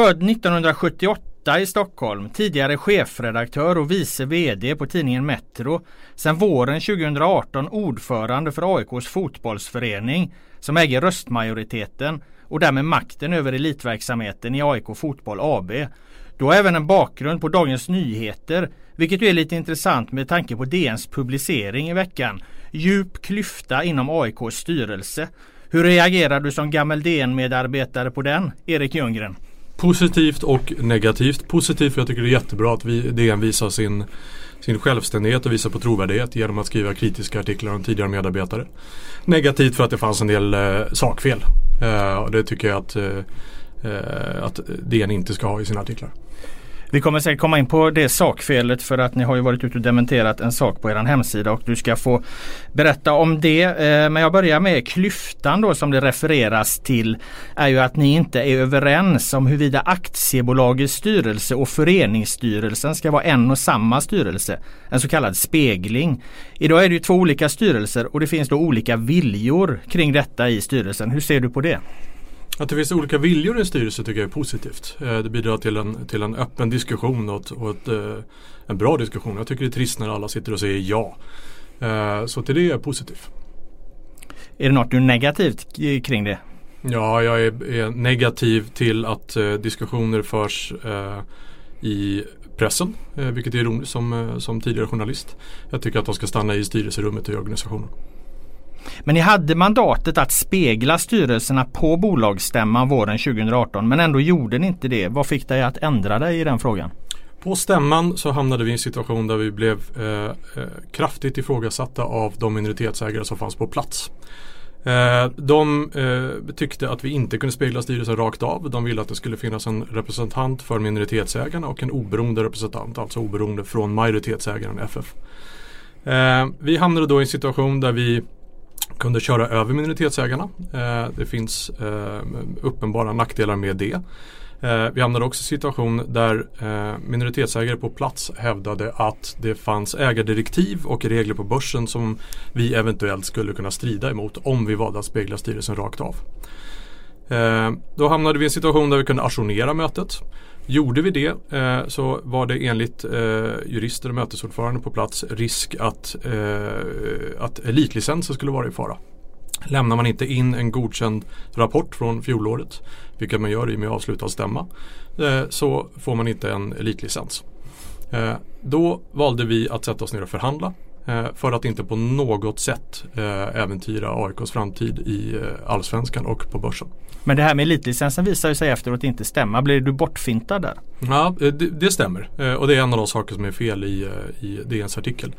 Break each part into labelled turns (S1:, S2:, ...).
S1: född 1978 i Stockholm, tidigare chefredaktör och vice VD på tidningen Metro. Sedan våren 2018 ordförande för AIKs fotbollsförening som äger röstmajoriteten och därmed makten över elitverksamheten i AIK Fotboll AB. Du har även en bakgrund på Dagens Nyheter, vilket ju är lite intressant med tanke på DNs publicering i veckan. Djup klyfta inom AIKs styrelse. Hur reagerar du som gammal DN-medarbetare på den, Erik Ljunggren?
S2: Positivt och negativt. Positivt för jag tycker det är jättebra att vi, DN visar sin, sin självständighet och visar på trovärdighet genom att skriva kritiska artiklar om tidigare medarbetare. Negativt för att det fanns en del eh, sakfel. Eh, och det tycker jag att, eh, eh att DN inte ska ha i sina artiklar.
S1: Vi kommer säkert komma in på det sakfelet för att ni har ju varit ute och dementerat en sak på er hemsida och du ska få berätta om det. Eh, men jag börjar med klyftan då som det refereras till är ju att ni inte är överens om huruvida aktiebolagets styrelse och föreningsstyrelsen ska vara en och samma styrelse. En så kallad spegling. Idag är det ju två olika styrelser och det finns då olika viljor kring detta i styrelsen. Hur ser du på det?
S2: Att det finns olika viljor i en styrelse tycker jag är positivt. Eh, det bidrar till en, till en öppen diskussion och, ett, och ett, eh, en bra diskussion. Jag tycker det är trist när alla sitter och säger ja. Eh, så till det är jag positiv.
S1: Är det något du är negativt kring det?
S2: Ja, jag är, är negativ till att diskussioner förs i pressen, vilket är ironiskt som, som tidigare journalist. Jag tycker att de ska stanna i styrelserummet i organisationen.
S1: Men ni hade mandatet att spegla styrelserna på bolagsstämman våren 2018 men ändå gjorde ni inte det. Vad fick dig att ändra dig i den frågan?
S2: På stämman så hamnade vi i en situation där vi blev eh, eh, kraftigt ifrågasatta av de minoritetsägare som fanns på plats. Eh, de eh, tyckte att vi inte kunde spegla styrelsen rakt av. De ville att det skulle finnas en representant för minoritetsägarna och en oberoende representant, alltså oberoende från majoritetsägaren FF. Eh, vi hamnade då i en situation där vi kunde köra över minoritetsägarna. Eh, det finns eh, uppenbara nackdelar med det. Eh, vi hamnade också i en situation där eh, minoritetsägare på plats hävdade att det fanns ägardirektiv och regler på börsen som vi eventuellt skulle kunna strida emot om vi valde att spegla styrelsen rakt av. Eh, då hamnade vi i en situation där vi kunde ajournera mötet. Gjorde vi det eh, så var det enligt eh, jurister och mötesordförande på plats risk att, eh, att elitlicensen skulle vara i fara. Lämnar man inte in en godkänd rapport från fjolåret, vilket man gör i och med avslutad stämma, eh, så får man inte en elitlicens. Eh, då valde vi att sätta oss ner och förhandla för att inte på något sätt eh, äventyra AIKs framtid i eh, allsvenskan och på börsen.
S1: Men det här med elitlicensen visar ju sig efteråt inte stämma. Blir du bortfintad där?
S2: Ja, det, det stämmer. Och det är en av de saker som är fel i, i DNs artikel.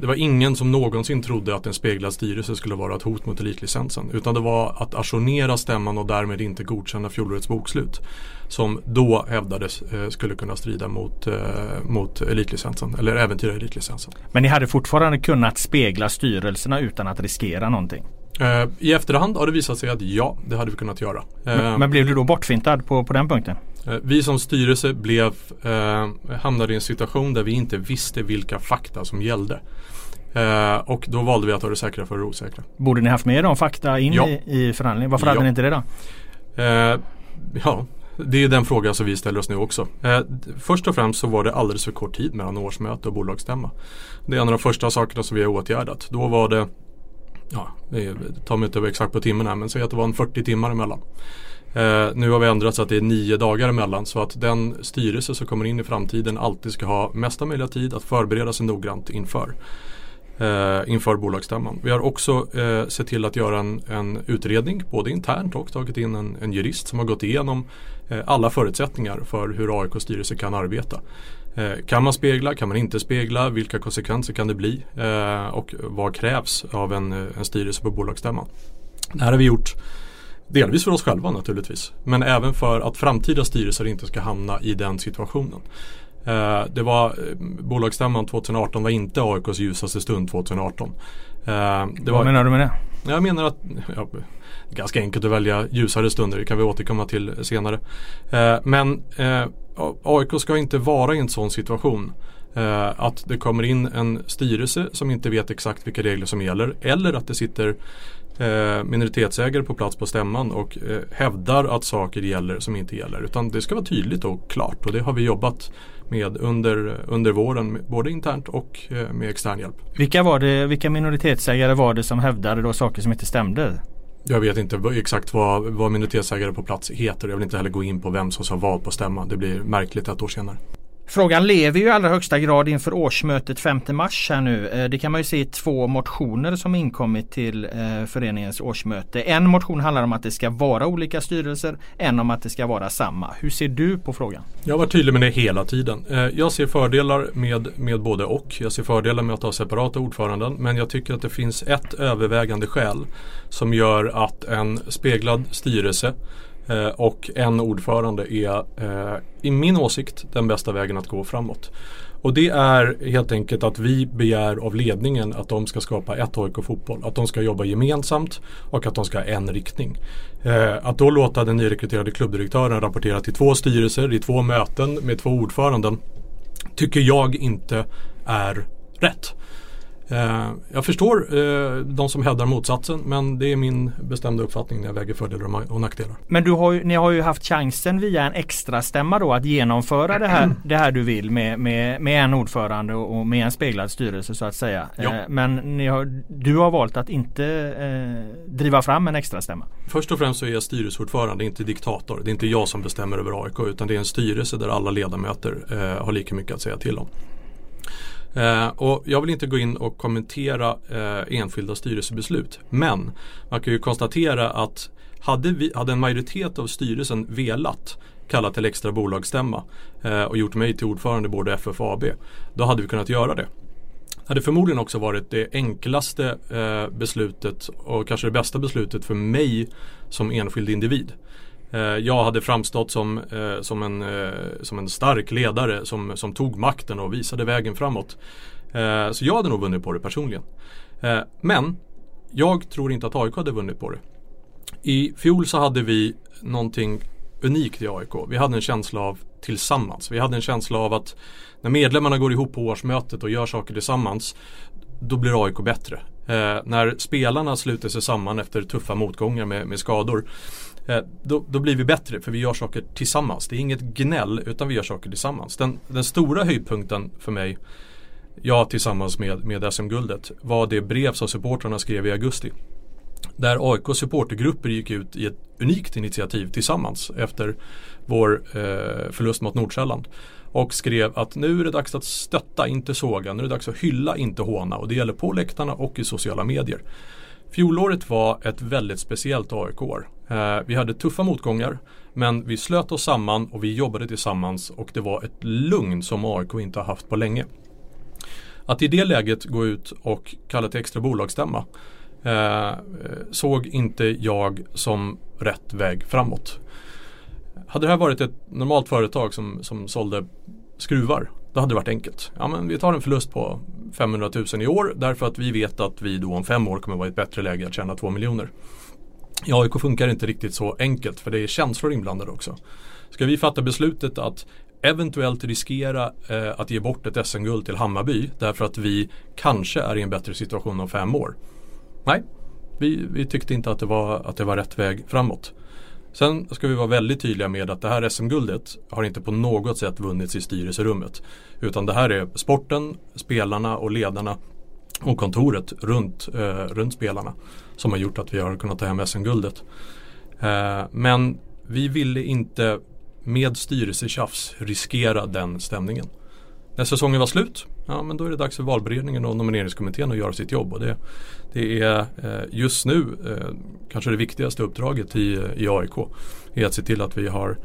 S2: Det var ingen som någonsin trodde att en speglad styrelse skulle vara ett hot mot elitlicensen. Utan det var att ajournera stämman och därmed inte godkänna fjolårets bokslut som då hävdades eh, skulle kunna strida mot, eh, mot elitlicensen eller äventyra elitlicensen.
S1: Men ni hade fortfarande kunnat spegla styrelserna utan att riskera någonting?
S2: Eh, I efterhand har det visat sig att ja, det hade vi kunnat göra.
S1: Men, men blev du då bortfintad på, på den punkten?
S2: Vi som styrelse blev, eh, hamnade i en situation där vi inte visste vilka fakta som gällde. Eh, och då valde vi att ha det säkra för det osäkra.
S1: Borde ni haft med de fakta in ja. i, i förhandlingen? Varför ja. hade ni inte det då?
S2: Eh, ja, det är den frågan som vi ställer oss nu också. Eh, först och främst så var det alldeles för kort tid mellan årsmöte och bolagsstämma. Det är en av de första sakerna som vi har åtgärdat. Då var det, ja, det tar mig inte exakt på timmen här men säg att det var en 40 timmar emellan. Eh, nu har vi ändrat så att det är nio dagar emellan så att den styrelse som kommer in i framtiden alltid ska ha mesta möjliga tid att förbereda sig noggrant inför eh, inför bolagsstämman. Vi har också eh, sett till att göra en, en, utredning både internt och tagit in en, en jurist som har gått igenom eh, alla förutsättningar för hur AIKs styrelse kan arbeta. Eh, kan man spegla, kan man inte spegla, vilka konsekvenser kan det bli eh, och vad krävs av en, en styrelse på bolagsstämman. Det här har vi gjort Delvis för oss själva naturligtvis. Men även för att framtida styrelser inte ska hamna i den situationen. Eh, det var eh, bolagsstämman 2018 var inte AIKs ljusaste stund 2018.
S1: Eh, det Vad menar du med det?
S2: Jag menar att ja, det är ganska enkelt att välja ljusare stunder. Det kan vi återkomma till senare. men AIK ska inte vara i en sån situation Eh, att det kommer in en styrelse som inte vet exakt vilka regler som gäller eller att det sitter eh, minoritetsägare på plats på stämman och eh, hävdar att saker gäller som inte gäller. Utan det ska vara tydligt och klart och det har vi jobbat med under, under våren både internt och eh, med extern hjälp.
S1: Vilka, var det, vilka minoritetsägare var det som hävdade då saker som inte stämde?
S2: Jag vet inte exakt vad, vad minoritetsägare på plats heter. Jag vill inte heller gå in på vem som sa vad på stämman. Det blir märkligt ett år senare.
S1: Frågan lever ju i allra högsta grad inför årsmötet 5 mars här nu. Eh, det kan man ju se i två motioner som inkommit till eh, föreningens årsmöte. En motion handlar om att det ska vara olika styrelser, en om att det ska vara samma. Hur ser du på frågan?
S2: Jag har varit tydlig med det hela tiden. Eh, jag ser fördelar med, med både och. Jag ser fördelar med att ha separata ordföranden men jag tycker att det finns ett övervägande skäl som gör att en speglad styrelse Eh, och en ordförande är eh, i min åsikt den bästa vägen att gå framåt. Och det är helt enkelt att vi begär av ledningen att de ska skapa ett AIK fotboll. Att de ska jobba gemensamt och att de ska ha en riktning. Eh, att då låta den nyrekryterade klubbdirektören rapportera till två styrelser i två möten med två ordföranden tycker jag inte är rätt. Eh, jag förstår eh, de som hävdar motsatsen men det är min bestämda uppfattning när jag väger fördelar och nackdelar.
S1: Men du har ju, ni har ju haft chansen via en extra stämma då att genomföra det här, det här du vill med, med, med en ordförande och med en speglad styrelse så att säga.
S2: Ja.
S1: Eh, men har, du har valt att inte eh, driva fram en extra stämma.
S2: Först och främst så är jag styrelseordförande, inte diktator. Det är inte jag som bestämmer över AIK utan det är en styrelse där alla ledamöter eh, har lika mycket att säga till om. Eh, och jag vill inte gå in och kommentera eh, enskilda styrelsebeslut. Men man kan ju konstatera att hade, vi, hade en majoritet av styrelsen velat kalla till extra bolagsstämma eh, och gjort mig till ordförande i både FF och AB. Då hade vi kunnat göra det. Det hade förmodligen också varit det enklaste eh, beslutet och kanske det bästa beslutet för mig som enskild individ. Eh, jag hade framstått som, eh, som, en, eh, som en stark ledare som, som tog makten och visade vägen framåt. Så jag hade nog vunnit på det personligen. Men jag tror inte att AIK hade vunnit på det. I fjol så hade vi någonting unikt i AIK. Vi hade en känsla av tillsammans. Vi hade en känsla av att när medlemmarna går ihop på årsmötet och gör saker tillsammans då blir AIK bättre. Eh, när spelarna sluter sig samman efter tuffa motgångar med, med skador Eh, då, då, blir vi bättre för vi gör saker tillsammans. Det är inget gnäll utan vi gör saker tillsammans. Den, den stora höjdpunkten för mig, jag tillsammans med, med SM-guldet, var det brev som supportrarna skrev i augusti. Där AIK supportergrupper gick ut i ett unikt initiativ tillsammans efter vår eh, förlust mot Nordsjälland. Och skrev att nu är det dags att stötta, inte såga. Nu är det dags att hylla, inte håna. Och det gäller på läktarna och i sociala medier. Fjolåret var ett väldigt speciellt AIK-år. Eh, vi hade tuffa motgångar men vi slöt oss samman och vi jobbade tillsammans och det var ett lugn som AIK inte har haft på länge. Att i det läget gå ut och kalla till extra bolagsstämma eh, såg inte jag som rätt väg framåt. Hade det här varit ett normalt företag som, som sålde skruvar då hade det varit enkelt. Ja, men vi tar en förlust på 500 000 i år därför att vi vet att vi då om fem år kommer vara i ett bättre läge att tjäna 2 miljoner. I AIK funkar det inte riktigt så enkelt för det är känslor inblandade också. Ska vi fatta beslutet att eventuellt riskera eh, att ge bort ett SM-guld till Hammarby därför att vi kanske är i en bättre situation om fem år? Nej, vi, vi tyckte inte att det, var, att det var rätt väg framåt. Sen ska vi vara väldigt tydliga med att det här SM-guldet har inte på något sätt vunnits i styrelserummet. Utan det här är sporten, spelarna och ledarna och kontoret runt, eh, runt spelarna som har gjort att vi har kunnat ta hem SM-guldet. Eh, men vi ville inte med styrelsetjafs riskera den stämningen. När säsongen var slut, ja men då är det dags för valberedningen och nomineringskommittén att göra sitt jobb. Och det, det är eh, just nu eh, kanske det viktigaste uppdraget i, i AIK. Är att se till att vi har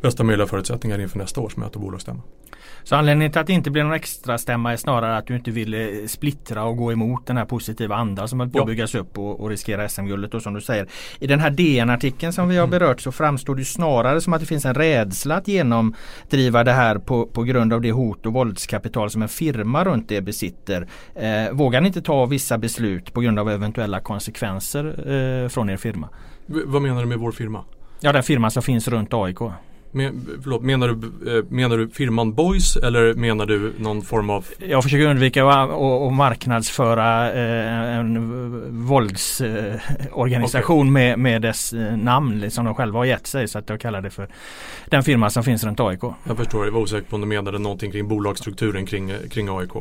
S2: bästa möjliga förutsättningar inför nästa års möte och bolagsstämma.
S1: Så anledningen till att det inte blir någon extra stämma är snarare att du inte vill splittra och gå emot den här positiva anda som håller på att byggas upp och, och riskera SM-guldet och som du säger. I den här DN-artikeln som vi har mm. berört så framstår det snarare som att det finns en rädsla att genomdriva det här på, på grund av det hot och våldskapital som en firma runt det besitter. Eh, vågar ni inte ta vissa beslut på grund av eventuella konsekvenser eh, från er firma?
S2: V vad menar du med vår firma?
S1: Ja den firma som finns runt AIK.
S2: Men, förlåt, menar, du, eh, menar du firman Boys eller menar du någon form av?
S1: Jag försöker undvika att marknadsföra eh, en våldsorganisation okay. med, med dess namn som de själva har gett sig. Så att jag kallar det för den firma som finns runt AIK.
S2: Jag förstår, jag var osäker på om du menade någonting kring bolagsstrukturen kring, kring AIK.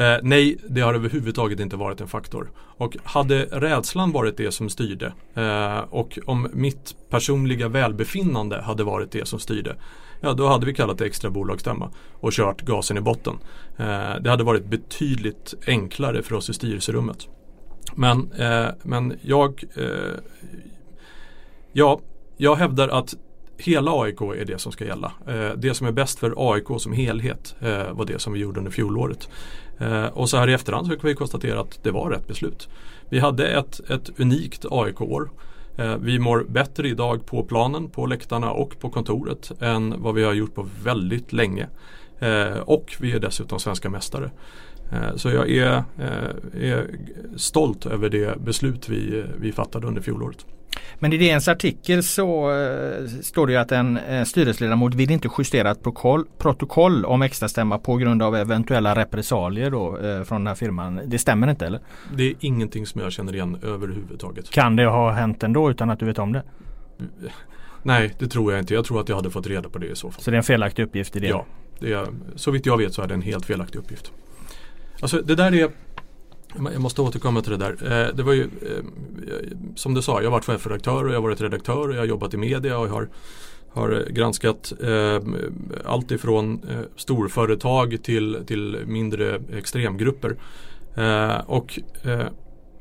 S2: Eh, nej, det har överhuvudtaget inte varit en faktor. Och hade rädslan varit det som styrde eh, och om mitt personliga välbefinnande hade varit det som styrde Ja, då hade vi kallat det extra bolagsstämma och kört gasen i botten. Eh, det hade varit betydligt enklare för oss i styrelserummet. Men, eh, men jag, eh, ja, jag hävdar att hela AIK är det som ska gälla. Eh, det som är bäst för AIK som helhet eh, var det som vi gjorde under fjolåret. Eh, och så här i efterhand så kan vi konstatera att det var rätt beslut. Vi hade ett, ett unikt AIK-år. Eh, vi mår bättre idag på planen, på läktarna och på kontoret än vad vi har gjort på väldigt länge. Eh, och vi är dessutom svenska mästare. Eh, så jag är, är stolt över det beslut vi, vi fattade under fjolåret.
S1: Men i DNs artikel så uh, står det ju att en uh, styrelseledamot vill inte justera ett protokoll, protokoll om extrastämma på grund av eventuella repressalier då, uh, från den här firman. Det stämmer inte eller?
S2: Det är ingenting som jag känner igen överhuvudtaget.
S1: Kan det ha hänt ändå utan att du vet om det?
S2: Nej, det tror jag inte. Jag tror att jag hade fått reda på det i så fall.
S1: Så det är en felaktig uppgift i det?
S2: Ja, det är, så vitt jag vet så är det en helt felaktig uppgift. Alltså det där är jag måste återkomma till det där. Eh, det var ju eh, som du sa, jag har varit chefredaktör och jag har varit redaktör och jag har jobbat i media och jag har, har eh, granskat eh, allt ifrån storföretag till, till mindre extremgrupper. och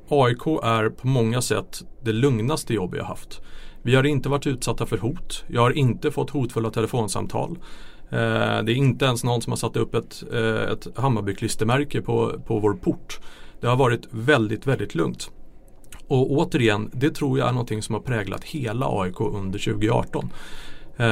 S2: AIK är på många sätt det lugnaste jobb jag haft. Vi har inte varit utsatta för hot. Jag har inte fått hotfulla telefonsamtal. det är inte ens någon som har satt upp ett, ett Hammarbyklistermärke på, på vår port. Det har varit väldigt, väldigt lugnt. Och återigen, det tror jag är någonting som har präglat hela AIK under 2018. Eh,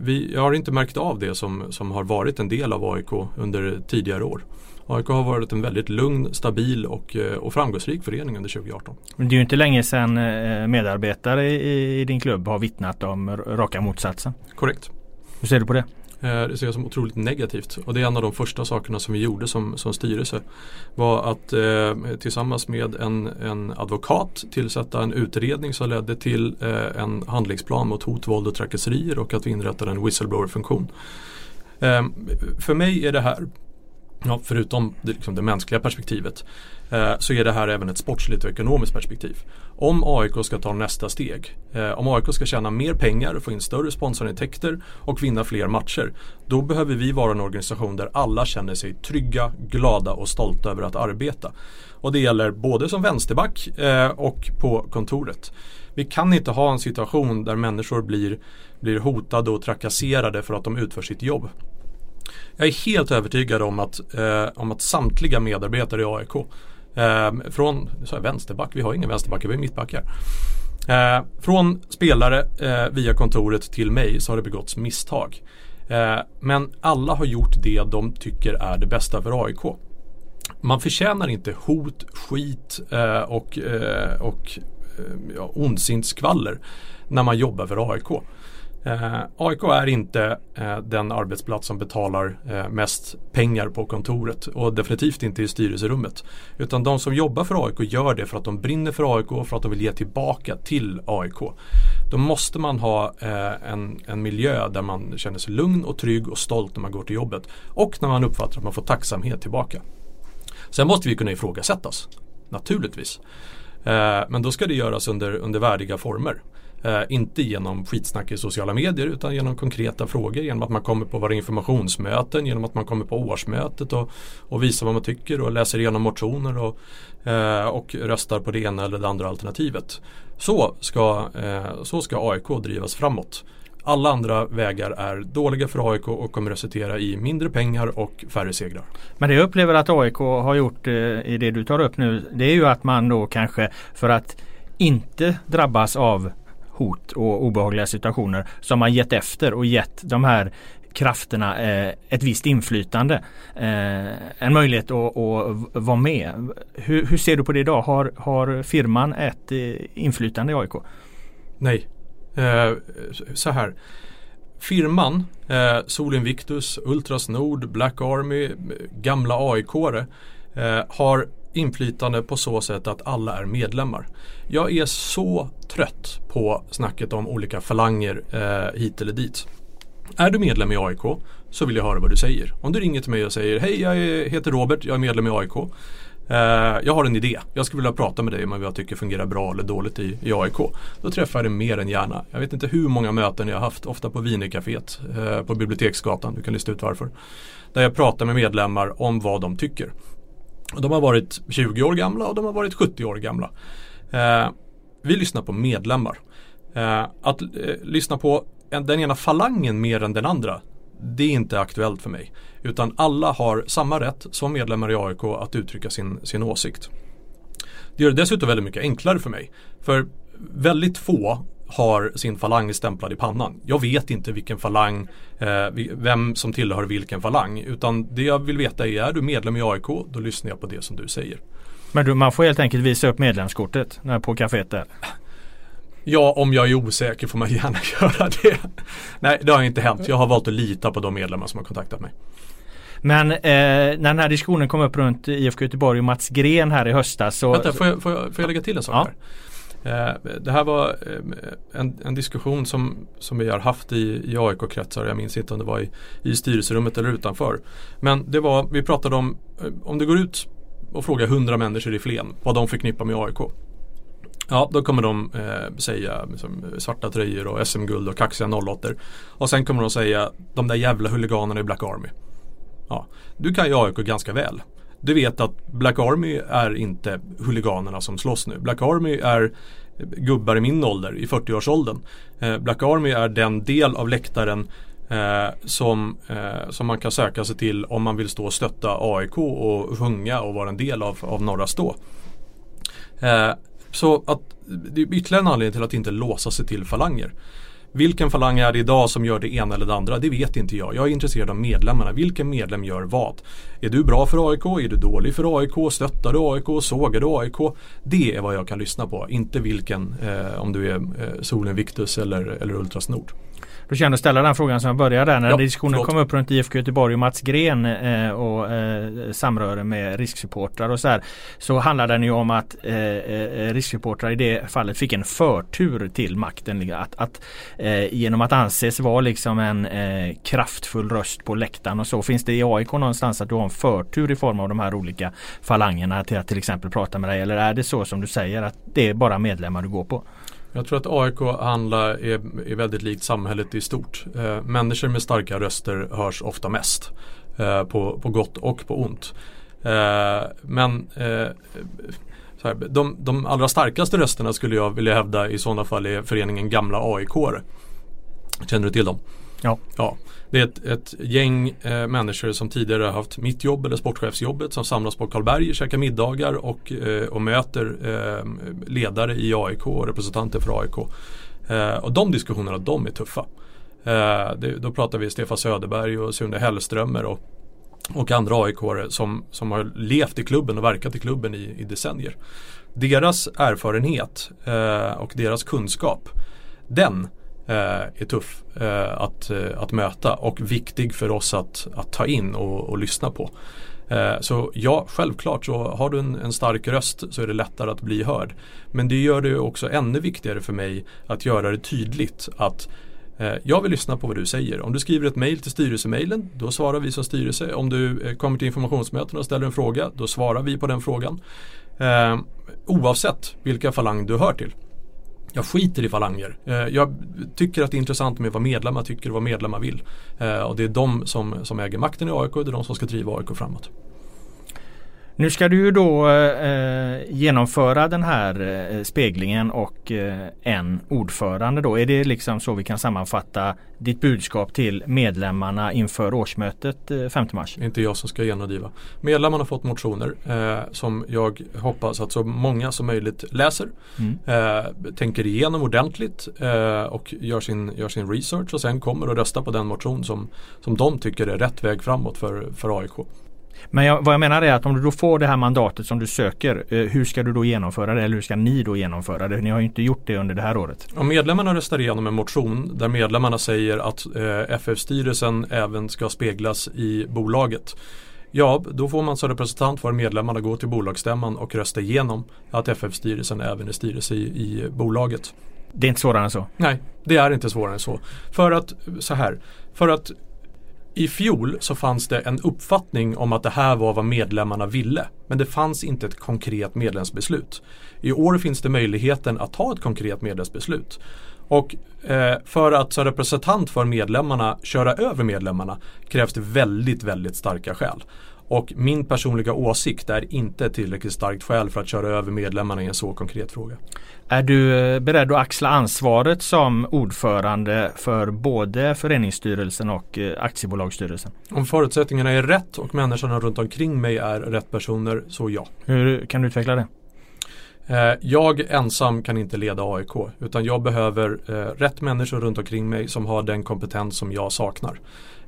S2: vi, jag har inte märkt av det som, som har varit en del av AIK under tidigare år. AIK har varit en väldigt lugn, stabil och, eh, och framgångsrik förening under 2018.
S1: Men det är ju inte länge sedan eh, medarbetare i, i din klubb har vittnat om raka motsatsen.
S2: Korrekt.
S1: Hur ser du på det?
S2: Eh, det ser jag som otroligt negativt och det är en av de första sakerna som vi gjorde som, som styrelse. Var att eh, tillsammans med en, en advokat tillsätta en utredning som ledde till eh, en handlingsplan mot hot, våld och trakasserier och att vi inrättade en whistleblower-funktion. Eh, för mig är det här Ja, förutom det, liksom det mänskliga perspektivet eh, så är det här även ett sportsligt och ekonomiskt perspektiv. Om AIK ska ta nästa steg, eh, om AIK ska tjäna mer pengar, få in större sponsorintäkter och vinna fler matcher, då behöver vi vara en organisation där alla känner sig trygga, glada och stolta över att arbeta. Och det gäller både som vänsterback eh, och på kontoret. Vi kan inte ha en situation där människor blir, blir hotade och trakasserade för att de utför sitt jobb. Jag är helt övertygad om att, eh, om att samtliga medarbetare i AIK eh, från, så vänsterback, vi har ingen vänsterback, vi har mittbackar. Eh, från spelare eh, via kontoret till mig så har det begåtts misstag. Eh, men alla har gjort det de tycker är det bästa för AIK. Man förtjänar inte hot, skit eh, och, eh, och eh, ja, ondsint skvaller när man jobbar för AIK. Eh, AIK är inte eh, den arbetsplats som betalar eh, mest pengar på kontoret och definitivt inte i styrelserummet. Utan de som jobbar för AIK gör det för att de brinner för AIK och för att de vill ge tillbaka till AIK. Då måste man ha eh, en, en miljö där man känner sig lugn och trygg och stolt när man går till jobbet. Och när man uppfattar att man får tacksamhet tillbaka. Sen måste vi kunna ifrågasättas, naturligtvis. Eh, men då ska det göras under, under värdiga former. Eh, inte genom skitsnack i sociala medier utan genom konkreta frågor. Genom att man kommer på våra informationsmöten, genom att man kommer på årsmötet och, och visar vad man tycker och läser igenom motioner och, eh, och röstar på det ena eller det andra alternativet. Så ska, eh, så ska AIK drivas framåt. Alla andra vägar är dåliga för AIK och kommer resultera i mindre pengar och färre segrar.
S1: Men det jag upplever att AIK har gjort eh, i det du tar upp nu det är ju att man då kanske för att inte drabbas av hot och obehagliga situationer som har gett efter och gett de här krafterna eh, ett visst inflytande. Eh, en möjlighet att, att vara med. Hur, hur, ser du på det idag? Har, har firman ett eh, inflytande i AIK?
S2: Nej. Eh, så här. firman eh, Sol Invictus, Ultras Nord, Black Army, gamla aik eh, har inflytande på så sätt att alla är medlemmar. Jag är så trött på snacket om olika falanger eh, hit eller dit. Är du medlem i AIK så vill jag höra vad du säger. Om du ringer till mig och säger Hej jag heter Robert, jag är medlem i AIK. Eh, jag har en idé. Jag skulle vilja prata med dig om vad jag tycker fungerar bra eller dåligt i, i AIK. Då träffar jag dig mer än gärna. Jag vet inte hur många möten jag har haft, ofta på Wienercaféet eh, på Biblioteksgatan. Du kan lista ut varför. Där jag pratar med medlemmar om vad de tycker. Och de har varit 20 år gamla och de har varit 70 år gamla. Eh, vi lyssnar på medlemmar. Eh, att eh, lyssna på en, den ena falangen mer än den andra det är inte aktuellt för mig. Utan alla har samma rätt som medlemmar i AIK att uttrycka sin, sin åsikt. Det gör det dessutom väldigt mycket enklare för mig. För väldigt få har sin falang stämplad i pannan. Jag vet inte vilken falang, eh, vem som tillhör vilken falang. Utan det jag vill veta är, är du medlem i AIK, då lyssnar jag på det som du säger.
S1: Men du, man får helt enkelt visa upp medlemskortet på kaféet där?
S2: Ja, om jag är osäker får man gärna göra det. Nej, det har inte hänt. Jag har valt att lita på de medlemmar som har kontaktat mig.
S1: Men eh, när den här diskussionen kom upp runt IFK Göteborg och Mats Gren här i höstas så...
S2: Vänta, får jag, får jag, får jag lägga till en sak ja. här? Eh, det här var eh, en, en, diskussion som, som vi har haft i, i AIK-kretsar. Jag minns inte om det var i, i styrelserummet eller utanför. Men det var, vi pratade om, eh, om du går ut och frågar hundra människor i Flen vad de förknippar med AIK. Ja, då kommer de eh, säga liksom, svarta tröjor och SM-guld och kaxiga 08 Och sen kommer de säga de där jävla huliganerna i Black Army. Ja, du kan ju AIK ganska väl. Du vet att Black Army är inte huliganerna som slåss nu. Black Army är gubbar i min ålder, i 40-årsåldern. Eh, Black Army är den del av läktaren eh, som, eh, som man kan söka sig till om man vill stå och stötta AIK och sjunga och vara en del av, av Norra Stå. Eh, så att det är ytterligare en anledning till att inte låsa sig till falanger. Vilken falang är det idag som gör det ena eller det andra? Det vet inte jag. Jag är intresserad av medlemmarna. Vilken medlem gör vad? Är du bra för AIK? Är du dålig för AIK? Stöttar du AIK? Sågar du AIK? Det är vad jag kan lyssna på. Inte vilken, eh, om du är eh, Solen Victus eller, eller Ultras Nord.
S1: Då kände att ställa den frågan som jag började där när ja, diskussionen förlåt. kom upp runt IFK Göteborg och Mats Gren eh, och eh, samröre med risksupportrar och så här. Så handlar den ju om att eh, eh risksupportrar i det fallet fick en förtur till makten. Att, att eh, genom att anses vara liksom en eh, kraftfull röst på läktaren och så finns det i AIK någonstans att du har en förtur i form av de här olika falangerna till att till exempel prata med dig. Eller är det så som du säger att det är bara medlemmar du går på?
S2: Jag tror att AIK handlar är, är väldigt likt samhället i stort. Eh, människor med starka röster hörs ofta mest. Eh, på, på gott och på ont. Eh, men eh, här, de, de allra starkaste rösterna skulle jag vilja hävda i sådana fall är föreningen Gamla AIK. Känner du till dem?
S1: Ja.
S2: ja. Det är ett, ett gäng eh, människor som tidigare har haft mitt jobb eller sportchefsjobbet som samlas på Karlberg, käkar middagar och, eh, och möter eh, ledare i AIK och representanter för AIK. Eh, och de diskussionerna, de är tuffa. Eh, det, då pratar vi Stefan Söderberg och Sune Hellströmer och, och andra aik som, som har levt i klubben och verkat i klubben i, i decennier. Deras erfarenhet eh, och deras kunskap, den Eh, Eh, är tuff eh, att, eh, att möta och viktig för oss att, att ta in och, och lyssna på. Eh, så ja, självklart så har du en, en, stark röst så är det lättare att bli hörd. Men det gör det också ännu viktigare för mig att göra det tydligt att eh, jag vill lyssna på vad du säger. Om du skriver ett mail till styrelsemailen, då svarar vi som styrelse. Om du eh, kommer till informationsmöten och ställer en fråga, då svarar vi på den frågan. Eh, oavsett vilka falang du hör till. Jag skiter i falanger. Eh, jag tycker att det är intressant med vad medlemmar tycker och vad medlemmar vill. Eh, och det är de som, som äger makten i AIK och det är de som ska driva AIK framåt.
S1: Nu ska du ju då eh, genomföra den här eh, speglingen och eh, en ordförande då. Är det liksom så vi kan sammanfatta ditt budskap till medlemmarna inför årsmötet eh, 5 mars?
S2: Det är inte jag som ska genomdriva. Medlemmarna har fått motioner eh, som jag hoppas att så många som möjligt läser. Mm. Eh, tänker igenom ordentligt eh, och gör sin, gör sin research och sen kommer och röstar på den motion som, som de tycker är rätt väg framåt för, för AIK.
S1: Men jag, vad jag menar är att om du då får det här mandatet som du söker, eh, hur ska du då genomföra det? Eller hur ska ni då genomföra det? Ni har ju inte gjort det under det här året.
S2: Om medlemmarna röstar igenom en motion där medlemmarna säger att eh, FF-styrelsen även ska speglas i bolaget. Ja, då får man som representant för medlemmarna gå till bolagsstämman och rösta igenom att FF-styrelsen även är styrelse i, i bolaget.
S1: Det är inte svårare än så?
S2: Nej, det är inte svårare än så. För att, så här, för att i fjol så fanns det en uppfattning om att det här var vad medlemmarna ville. Men det fanns inte ett konkret medlemsbeslut. I år finns det möjligheten att ta ett konkret medlemsbeslut. Och eh, för att som representant för medlemmarna köra över medlemmarna krävs det väldigt, väldigt starka skäl. Och min personliga åsikt är inte tillräckligt starkt skäl för att köra över medlemmarna i en så konkret fråga.
S1: Är du eh, beredd att axla ansvaret som ordförande för både föreningsstyrelsen och eh, aktiebolagsstyrelsen?
S2: Om förutsättningarna är rätt och människorna runt omkring mig är rätt personer, så ja.
S1: Hur kan du utveckla det?
S2: Eh, jag ensam kan inte leda AIK utan jag behöver rätt människor runt omkring mig som har den kompetens som jag saknar.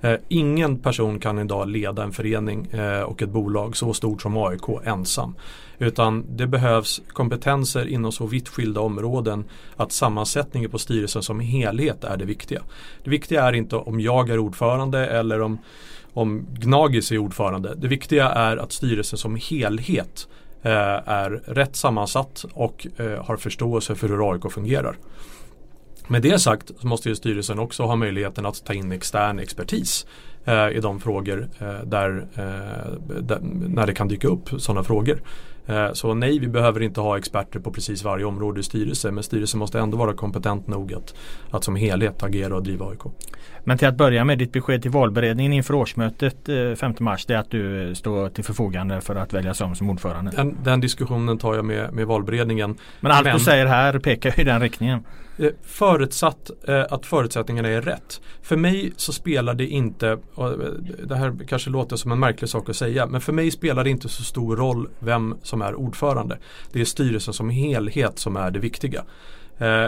S2: Eh, ingen person kan idag leda en förening eh, och ett bolag så stort som AIK ensam. Utan det behövs kompetenser inom så vitt skilda områden att sammansättningen på styrelsen som helhet är det viktiga. Det viktiga är inte om jag är ordförande eller om, om Gnagis är ordförande. Det viktiga är att styrelsen som helhet eh, är rätt sammansatt och eh, har förståelse för hur AIK fungerar. Med det sagt så måste ju styrelsen också ha möjligheten att ta in extern expertis eh, i de frågor eh, där, eh, där, när det kan dyka upp sådana frågor. Eh, så nej, vi behöver inte ha experter på precis varje område i styrelsen men styrelsen måste ändå vara kompetent nog att, att som helhet agera och driva AIK.
S1: Men till att börja med ditt besked till valberedningen inför årsmötet 5 eh, mars det är att du eh, står till förfogande för att väljas om som ordförande.
S2: Den, den diskussionen tar jag med, med valberedningen.
S1: Men allt men, du säger här pekar i den riktningen.
S2: Förutsatt att förutsättningarna är rätt. För mig så spelar det inte, det här kanske låter som en märklig sak att säga, men för mig spelar det inte så stor roll vem som är ordförande. Det är styrelsen som helhet som är det viktiga.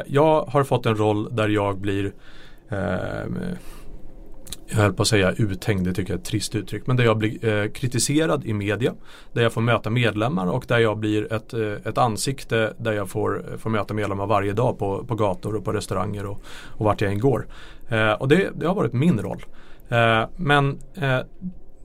S2: Jag har fått en roll där jag blir eh, Ehm, jag höll på att säga uthängd, det tycker jag är ett trist uttryck. Men där jag blir eh, kritiserad i media. Där jag får möta medlemmar och där jag blir ett, eh, ett ansikte där jag får, eh, får möta medlemmar varje dag på, på gator och på restauranger och, och vart jag än går. Eh, och det, det, har varit min roll. Eh, men eh,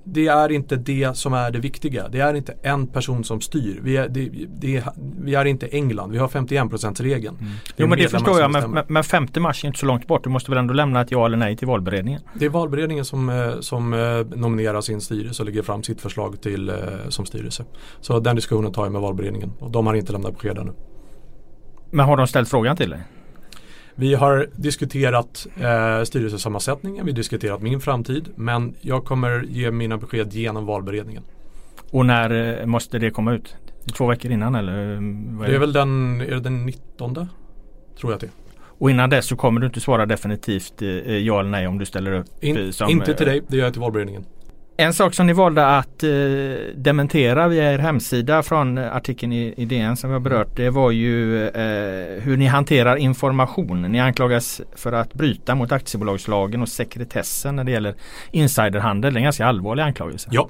S2: det är inte det som är det viktiga. Det är inte en person som styr. Vi är, det, det, vi är inte England. Vi har 51%-regeln. Mm.
S1: Jo men det förstår jag. Men, men 5 mars är inte så långt bort. Du måste väl ändå lämna ett ja eller nej till valberedningen?
S2: Det är valberedningen som, eh, som eh, nominerar sin styrelse och lägger fram sitt förslag till, eh, som styrelse. Så den diskussionen tar jag med valberedningen. Och de har inte lämnat besked ännu.
S1: Men har de ställt frågan till dig?
S2: Vi har diskuterat eh, styrelsesammansättningen, vi har diskuterat min framtid men jag kommer ge mina besked genom valberedningen.
S1: Och när eh, måste det komma ut? Två veckor innan eller?
S2: Är det? är väl den, är det den 19? Tror jag att det är.
S1: Och innan dess så kommer du inte svara definitivt eh, ja eller nej om du ställer upp?
S2: In, eh, som, inte till dig, det gör jag till valberedningen.
S1: En sak som ni valde att eh, dementera via er hemsida från artikeln i, i DN som vi har berört det var ju eh, hur ni hanterar information. Ni anklagas för att bryta mot aktiebolagslagen och sekretessen när det gäller insiderhandel. Det är en ganska allvarlig anklagelse.
S2: Ja.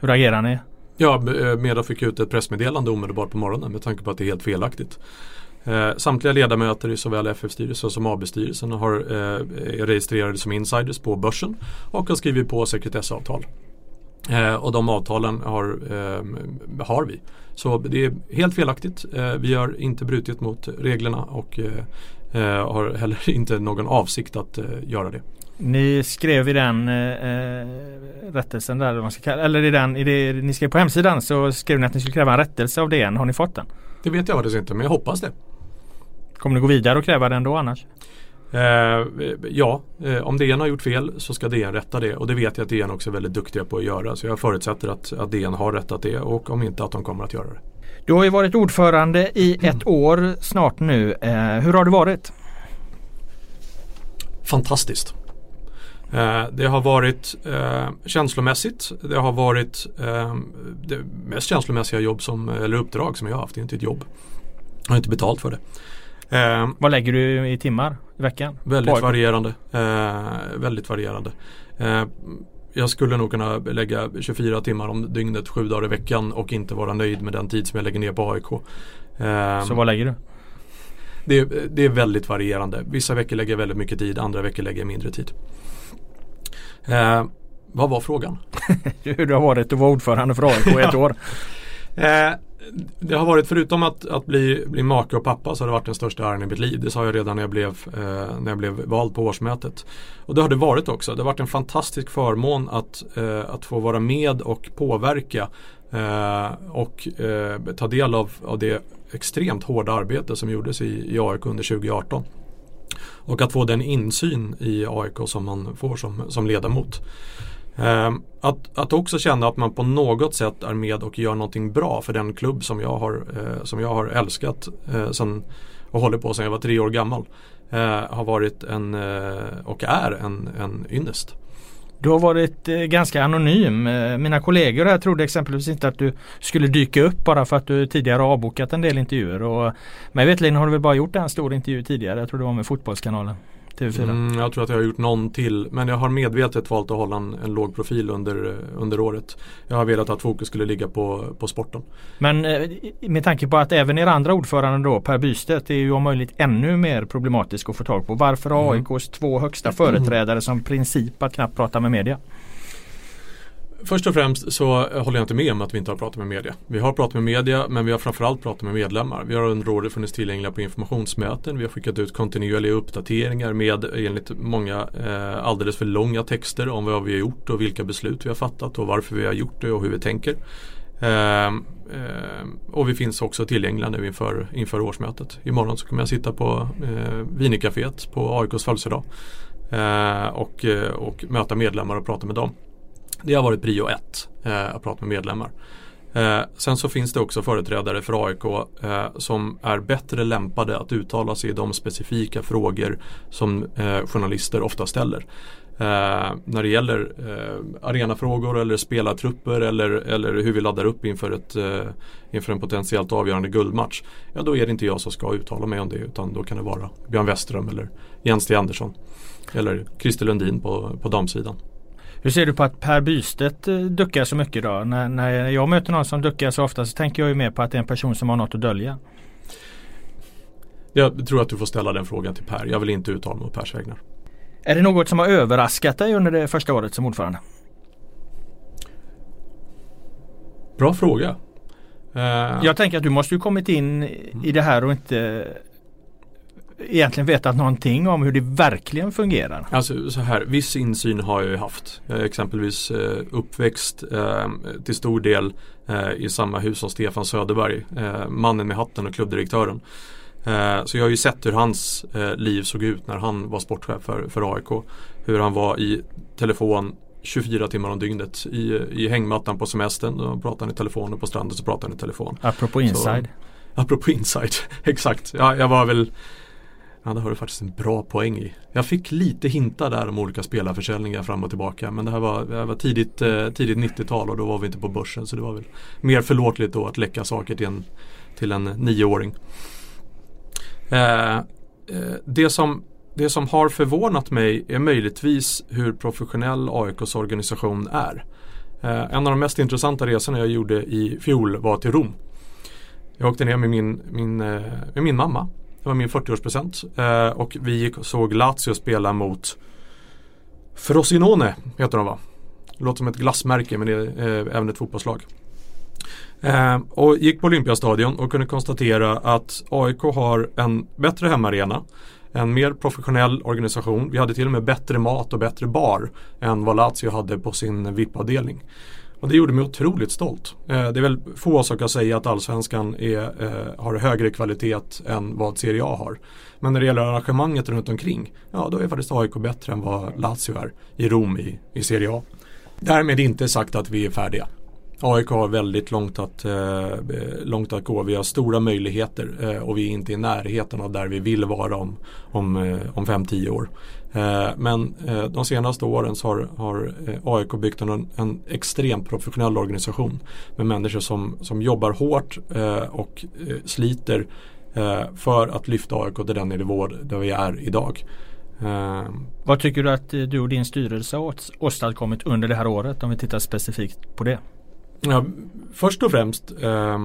S1: Hur agerar ni?
S2: Ja, eh, Meda fick ut ett pressmeddelande omedelbart på morgonen med tanke på att det är helt felaktigt. Eh, samtliga ledamöter i såväl FF-styrelsen som AB-styrelsen har eh, registrerade som insiders på börsen och har skrivit på sekretessavtal. Eh, och de avtalen har, eh, har vi. Så det är helt felaktigt. Eh, vi har inte brutit mot reglerna och eh, har heller inte någon avsikt att göra det.
S1: Ni skrev i den eh, rättelsen där, man ska kalla, eller i den, i det, ni skrev på hemsidan så skrev ni att ni skulle kräva en rättelse av DN. Har ni fått den?
S2: Det vet jag faktiskt inte men jag hoppas det.
S1: Kommer ni gå vidare och kräva den då annars?
S2: Eh, ja, eh, om DN har gjort fel så ska DN rätta det och det vet jag att DN också är väldigt duktiga på att göra. Så jag förutsätter att, att DN har rättat det och om inte att de kommer att göra det.
S1: Du har ju varit ordförande i ett mm. år snart nu. Eh, hur har det varit?
S2: Fantastiskt. Eh, det har varit eh, känslomässigt. Det har varit eh, det mest känslomässiga jobb som, eller uppdrag som jag har haft. Det är inte ett jobb. Jag har inte betalt för det.
S1: Eh, Vad lägger du i timmar i veckan?
S2: Väldigt varierande. Eh, väldigt varierande. Eh, jag skulle nog kunna lägga 24 timmar om dygnet sju dagar i veckan och inte vara nöjd med den tid som jag lägger ner på AIK.
S1: Eh, Så vad lägger du?
S2: Det, det, är väldigt varierande. Vissa veckor lägger jag väldigt mycket tid, andra veckor lägger jag mindre tid. Eh, vad var frågan?
S1: Hur det har varit att vara ordförande för AIK i ett år.
S2: Eh, det har varit, förutom att, att bli, bli make och pappa, så har det varit den största äran i mitt liv. Det sa jag redan när jag, blev, eh, när jag blev vald på årsmötet. Och det har det varit också. Det har varit en fantastisk förmån att, eh, att få vara med och påverka eh, och eh, ta del av, av det extremt hårda arbete som gjordes i, i AIK under 2018. Och att få den insyn i AIK som man får som, som ledamot. Eh, att, att också känna att man på något sätt är med och gör någonting bra för den klubb som jag har, eh, som jag har älskat eh, sen, och håller på sedan jag var tre år gammal. Eh, har varit en eh, och är en, en ynnest.
S1: Du har varit eh, ganska anonym. Eh, mina kollegor här trodde exempelvis inte att du skulle dyka upp bara för att du tidigare avbokat en del intervjuer. Och mig veterligen har du väl bara gjort en stor intervju tidigare. Jag tror det var med Fotbollskanalen. TV4?
S2: Mm, jag tror att jag har gjort någon till. Men jag har medvetet valt att hålla en, en låg profil under, under året. Jag har velat att fokus skulle ligga på, på sporten.
S1: Men eh, med tanke på att även er andra ordförande då Per Bystedt är ju om möjligt ännu mer problematisk att få tag på. Varför har mm. AIKs två högsta företrädare som princip att knappt prata med media?
S2: Först och främst så håller jag inte med om att vi inte har pratat med media. Vi har pratat med media men vi har framförallt pratat med medlemmar. Vi har under året funnits tillgängliga på informationsmöten. Vi har skickat ut kontinuerliga uppdateringar med enligt många eh, alldeles för långa texter om vad vi har gjort och vilka beslut vi har fattat och varför vi har gjort det och hur vi tänker. Eh, eh, och vi finns också tillgängliga nu inför, inför årsmötet. Imorgon så kommer jag sitta på eh, Vinicaféet på AIKs födelsedag eh, och, eh, och möta medlemmar och prata med dem. Det har varit prio ett, eh, att prata med medlemmar. Eh, sen så finns det också företrädare för AIK eh, som är bättre lämpade att uttala sig i de specifika frågor som eh, journalister ofta ställer. Eh, när det gäller eh, arenafrågor eller spelartrupper eller, eller hur vi laddar upp inför, ett, eh, inför en potentiellt avgörande guldmatch. Ja då är det inte jag som ska uttala mig om det utan då kan det vara Björn Westerholm eller Jens T. Andersson. Eller Christer Lundin på, på damsidan.
S1: Hur ser du på att Per Bystedt eh, duckar så mycket då? När, när jag möter någon som duckar så ofta så tänker jag ju mer på att det är en person som har något att dölja.
S2: Jag tror att du får ställa den frågan till Per. Jag vill inte uttala mig på Pers vägnar.
S1: Är det något som har överraskat dig under det första året som ordförande?
S2: Bra fråga.
S1: Uh... Jag tänker att du måste ju kommit in i det här och inte egentligen vetat någonting om hur det verkligen fungerar?
S2: Alltså så här, viss insyn har jag ju haft. Jag är exempelvis eh, uppväxt eh, till stor del eh, i samma hus som Stefan Söderberg, eh, mannen med hatten och klubbdirektören. Eh, så jag har ju sett hur hans eh, liv såg ut när han var sportchef för, för AIK. Hur han var i telefon 24 timmar om dygnet i, i hängmattan på semestern. Då pratade han i telefon och på stranden så pratade han i telefon.
S1: Apropå inside.
S2: Så, apropå inside, exakt. Ja, jag var väl Ja, det har du faktiskt en bra poäng i. Jag fick lite hintar där om olika spelarförsäljningar fram och tillbaka. Men det här var, det här var tidigt, eh, tidigt 90-tal och då var vi inte på börsen. Så det var väl mer förlåtligt då att läcka saker till en, till en nioåring. Eh, eh, det, som, det som har förvånat mig är möjligtvis hur professionell AIKs organisation är. Eh, en av de mest intressanta resorna jag gjorde i fjol var till Rom. Jag åkte ner med min, min, eh, med min mamma det var min 40-årspresent. Eh, och vi gick och såg Lazio spela mot Frosinone heter de va? Låter som ett glassmärke men det är eh, även ett fotbollslag. Eh, och gick på Olympiastadion och kunde konstatera att AIK har en bättre hemmaarena. En mer professionell organisation. Vi hade till och med bättre mat och bättre bar än vad Lazio hade på sin VIP-avdelning. Och det gjorde mig otroligt stolt. Eh, det är väl få som kan säga att allsvenskan är, eh, har högre kvalitet än vad Serie A har. Men när det gäller arrangemanget runt omkring, ja då är faktiskt AIK bättre än vad Lazio är i Rom i, i Serie A. Därmed inte sagt att vi är färdiga. AIK har väldigt långt att, eh, långt att gå. Vi har stora möjligheter eh, och vi är inte i närheten av där vi vill vara om, om, eh, om 5-10 år. Eh, men eh, de senaste åren så har, har eh, AIK byggt en, en extremt professionell organisation med människor som, som jobbar hårt eh, och eh, sliter för att lyfta AIK till den nivå där vi är idag.
S1: Vad tycker du att du och din styrelse har åstadkommit under det här året om vi tittar specifikt på det?
S2: Ja, först och främst eh,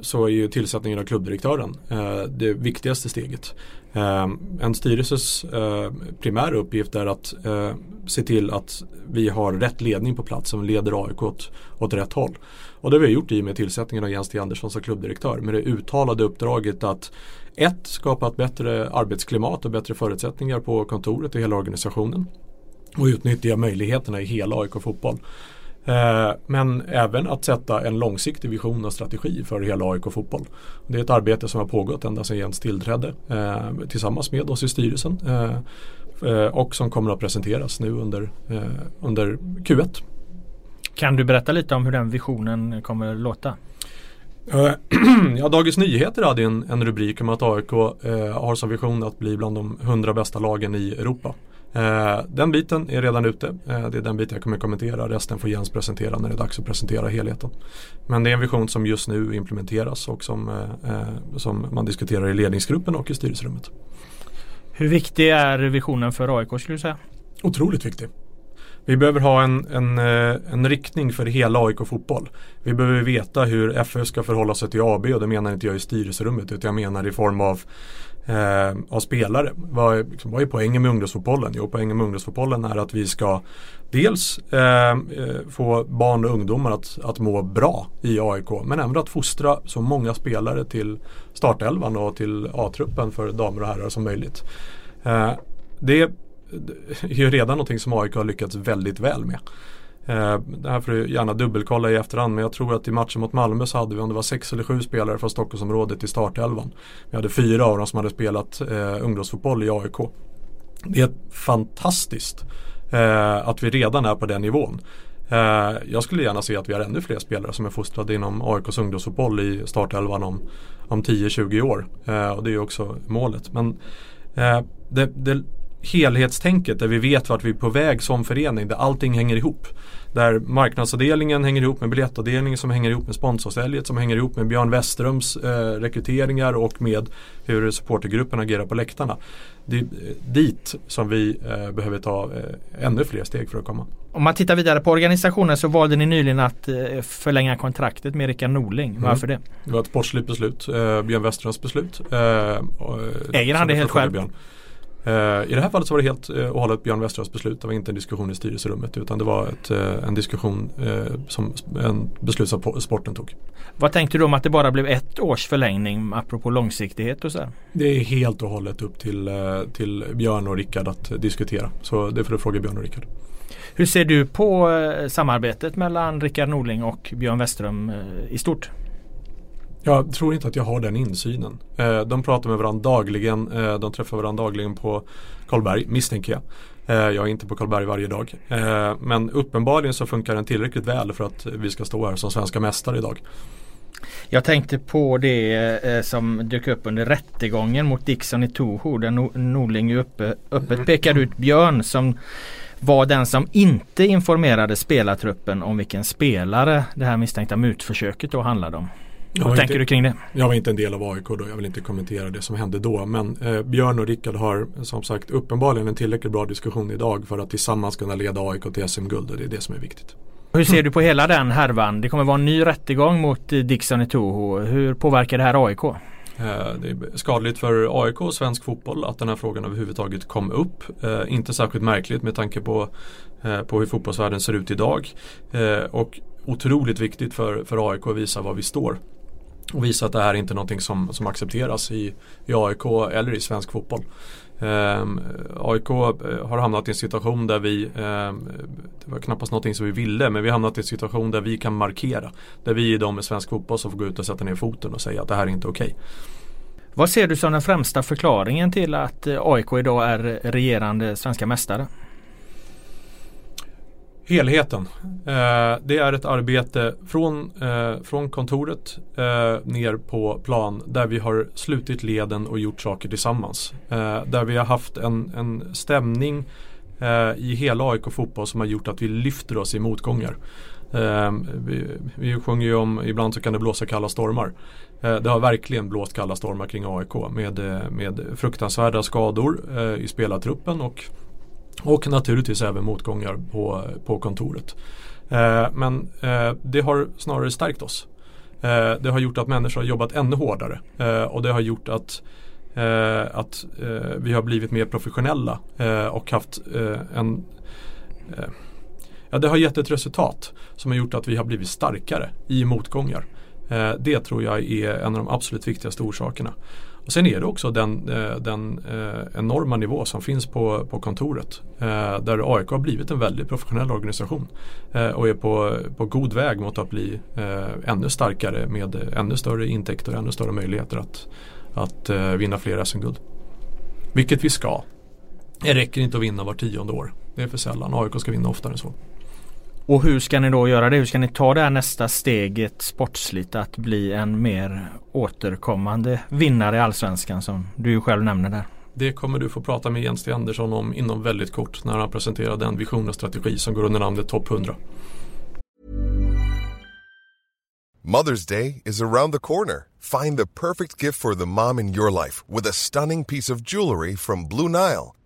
S2: så är ju tillsättningen av klubbdirektören eh, det viktigaste steget. Eh, en styrelses eh, primära uppgift är att eh, se till att vi har rätt ledning på plats som leder AIK åt, åt rätt håll. Och det har vi gjort i och med tillsättningen av Jens T. Andersson som klubbdirektör med det uttalade uppdraget att ett, skapa ett bättre arbetsklimat och bättre förutsättningar på kontoret och hela organisationen och utnyttja möjligheterna i hela AIK fotboll. Eh, men även att sätta en långsiktig vision och strategi för hela AIK fotboll. Det är ett arbete som har pågått ända sedan Jens tillträdde eh, tillsammans med oss i styrelsen eh, och som kommer att presenteras nu under, under Q1.
S1: Kan du berätta lite om hur den visionen kommer att låta?
S2: Ja, Dagens Nyheter hade en, en rubrik om att AIK har som vision att bli bland de hundra bästa lagen i Europa. Eh, den biten är redan ute. Eh, det är den biten jag kommer kommentera. Resten får Jens presentera när det är dags att presentera helheten. Men det är en vision som just nu implementeras och som, eh, som man diskuterar i ledningsgruppen och i styrelserummet.
S1: Hur viktig är visionen för AIK skulle du säga?
S2: Otroligt viktig. Vi behöver ha en, en, en riktning för hela AIK fotboll. Vi behöver veta hur FF ska förhålla sig till AB och det menar inte jag i styrelserummet utan jag menar i form av eh, av spelare. Vad är, liksom, vad är poängen med ungdomsfotbollen? Jo, poängen med ungdomsfotbollen är att vi ska dels eh, eh få barn och ungdomar att, att må bra i AIK men även att fostra så många spelare till startelvan och till A-truppen för damer och herrar som möjligt. Eh, det är ju redan någonting som AIK har lyckats väldigt väl med. Eh, det här får du gärna dubbelkolla i efterhand men jag tror att i matchen mot Malmö så hade vi om det var sex eller sju spelare från Stockholmsområdet i startelvan. Vi hade fyra av dem som hade spelat eh, ungdomsfotboll i AIK. Det är fantastiskt eh, att vi redan är på den nivån. Eh, jag skulle gärna se att vi har ännu fler spelare som är fostrade inom AIKs ungdomsfotboll i startelvan om, om 10-20 år. Eh, och det är också målet. Men eh, det, det helhetstänket där vi vet vart vi är på väg som förening, där allting hänger ihop. Där marknadsavdelningen hänger ihop med biljettavdelningen som hänger ihop med sponsorsäljet som hänger ihop med Björn Westerums eh, rekryteringar och med hur supportergruppen agerar på läktarna. Det är dit som vi eh, behöver ta eh, ännu fler steg för att komma.
S1: Om man tittar vidare på organisationen så valde ni nyligen att eh, förlänga kontraktet med Rickard Norling. Mm. Varför det?
S2: Det var ett sportsligt beslut, eh, Björn Westerums beslut. Eh,
S1: Äger han det helt själv? Björn.
S2: Uh, I det här fallet så var det helt och hållet Björn Westerholms beslut. Det var inte en diskussion i styrelserummet utan det var ett, uh, en diskussion som en beslut som sporten tog.
S1: Vad tänkte du om att det bara blev ett års förlängning apropå långsiktighet och så? Här?
S2: Det är helt och hållet upp till, till Björn och Rickard att diskutera. Så det får du fråga Björn och Rickard.
S1: Hur ser du på samarbetet mellan Rickard Norling och Björn Westerholm i stort?
S2: Jag tror inte att jag har den insynen. Eh, de pratar med varandra dagligen. Eh, de träffar varandra dagligen på Karlberg misstänker jag. Eh, jag är inte på Karlberg varje dag. Men uppenbarligen så funkar den tillräckligt väl för att vi ska stå här som svenska mästare idag.
S1: Jag tänkte på det som dök upp under rättegången mot Dixon i Toho där no Norling uppe, öppet pekade ut Björn som var den som inte informerade spelartruppen om vilken spelare det här misstänkta mutförsöket då handlade om. Vad tänker
S2: inte,
S1: du kring det?
S2: Jag var inte en del av AIK då, jag vill inte kommentera det som hände då. Men eh, Björn och Rickard har som sagt uppenbarligen en tillräckligt bra diskussion idag för att tillsammans kunna leda AIK till SM-guld och det är det som är viktigt.
S1: Hur ser du på hela den härvan? Det kommer vara en ny rättegång mot eh, Dixon i Toho. Hur påverkar det här AIK?
S2: Eh, det är skadligt för AIK och svensk fotboll att den här frågan överhuvudtaget kom upp. Eh, inte särskilt märkligt med tanke på, på hur fotbollsvärlden ser ut idag. Och otroligt viktigt för, för AIK att visa var vi står och visa att det här är inte är någonting som, som accepteras i, i AIK eller i svensk fotboll. Ehm, eh, AIK har hamnat i en situation där vi, eh, det var knappast någonting som vi ville, men vi har hamnat i en situation där vi kan markera. Där vi är de i svensk fotboll som får gå ut och sätta ner foten och säga att det här är inte okej. Okay.
S1: Vad ser du som den främsta förklaringen till att eh, AIK idag är regerande svenska mästare?
S2: Helheten. Eh, det är ett arbete från, eh, från kontoret eh, ner på plan där vi har slutit leden och gjort saker tillsammans. Eh, där vi har haft en, en stämning eh, i hela AIK fotboll som har gjort att vi lyfter oss i motgångar. Eh, vi, vi sjunger ju om ibland så kan det blåsa kalla stormar. Eh, det har verkligen blåst kalla stormar kring AIK med, eh, med fruktansvärda skador eh, i spelartruppen och, och naturligtvis även motgångar på, på kontoret. Eh, men eh, det har snarare stärkt oss. Eh, det har gjort att människor har jobbat ännu hårdare och det har gjort att att vi har blivit mer professionella och haft en Ja, det har gett ett resultat som har gjort att vi har blivit starkare i motgångar. Eh, det tror jag är en av de absolut viktigaste orsakerna. Och sen är det också den, eh, den eh, enorma nivå som finns på, på kontoret. Eh, där AIK har blivit en väldigt professionell organisation. Och är på, på god väg mot att bli ännu starkare med ännu större intäkter och ännu större möjligheter att, att vinna fler SM-guld. Vilket vi ska. Det räcker inte att vinna var tionde år. Det är för sällan. AIK ska vinna oftare än så.
S1: Och hur ska ni då göra det? Hur ska ni ta det här nästa steget sportsligt att bli en mer återkommande vinnare i Allsvenskan som du ju själv nämner där?
S2: Det kommer du få prata med Jens T. Andersson om inom väldigt kort när han presenterar den vision och strategi som går under namnet Topp 100.
S3: Mother's Day is around the corner. Find the perfect gift for the mom in your life with a stunning piece of jewelry from Blue Nile.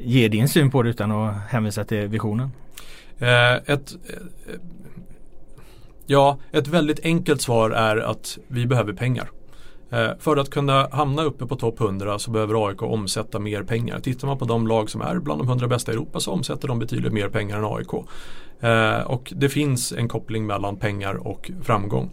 S1: ge din syn på det utan att hänvisa till visionen?
S2: Eh, ett, eh, ja, ett väldigt enkelt svar är att vi behöver pengar. Eh, för att kunna hamna uppe på topp 100 så behöver AIK omsätta mer pengar. Tittar man på de lag som är bland de 100 bästa i Europa så omsätter de betydligt mer pengar än AIK. Eh, och det finns en koppling mellan pengar och framgång.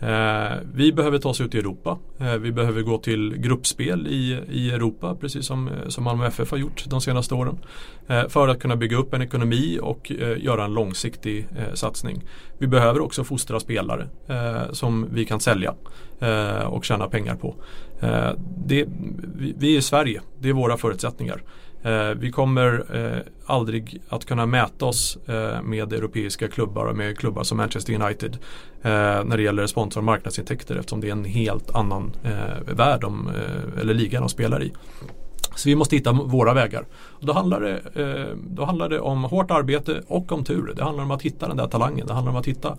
S2: Eh, vi behöver ta oss ut i Europa. Eh, vi behöver gå till gruppspel i, i Europa precis som, eh, som Malmö FF har gjort de senaste åren. Eh, för att kunna bygga upp en ekonomi och eh, göra en långsiktig eh, satsning. Vi behöver också fostra spelare eh, som vi kan sälja eh, och tjäna pengar på. Det, vi, vi är i Sverige, det är våra förutsättningar. Eh, vi kommer eh, aldrig att kunna mäta oss eh, med europeiska klubbar och med klubbar som Manchester United när det gäller sponsor och marknadsintäkter eftersom det är en helt annan värld de, eller liga de spelar i. Så vi måste hitta våra vägar. Och då, handlar det, då handlar det om hårt arbete och om tur. Det handlar om att hitta den där talangen. Det handlar om att hitta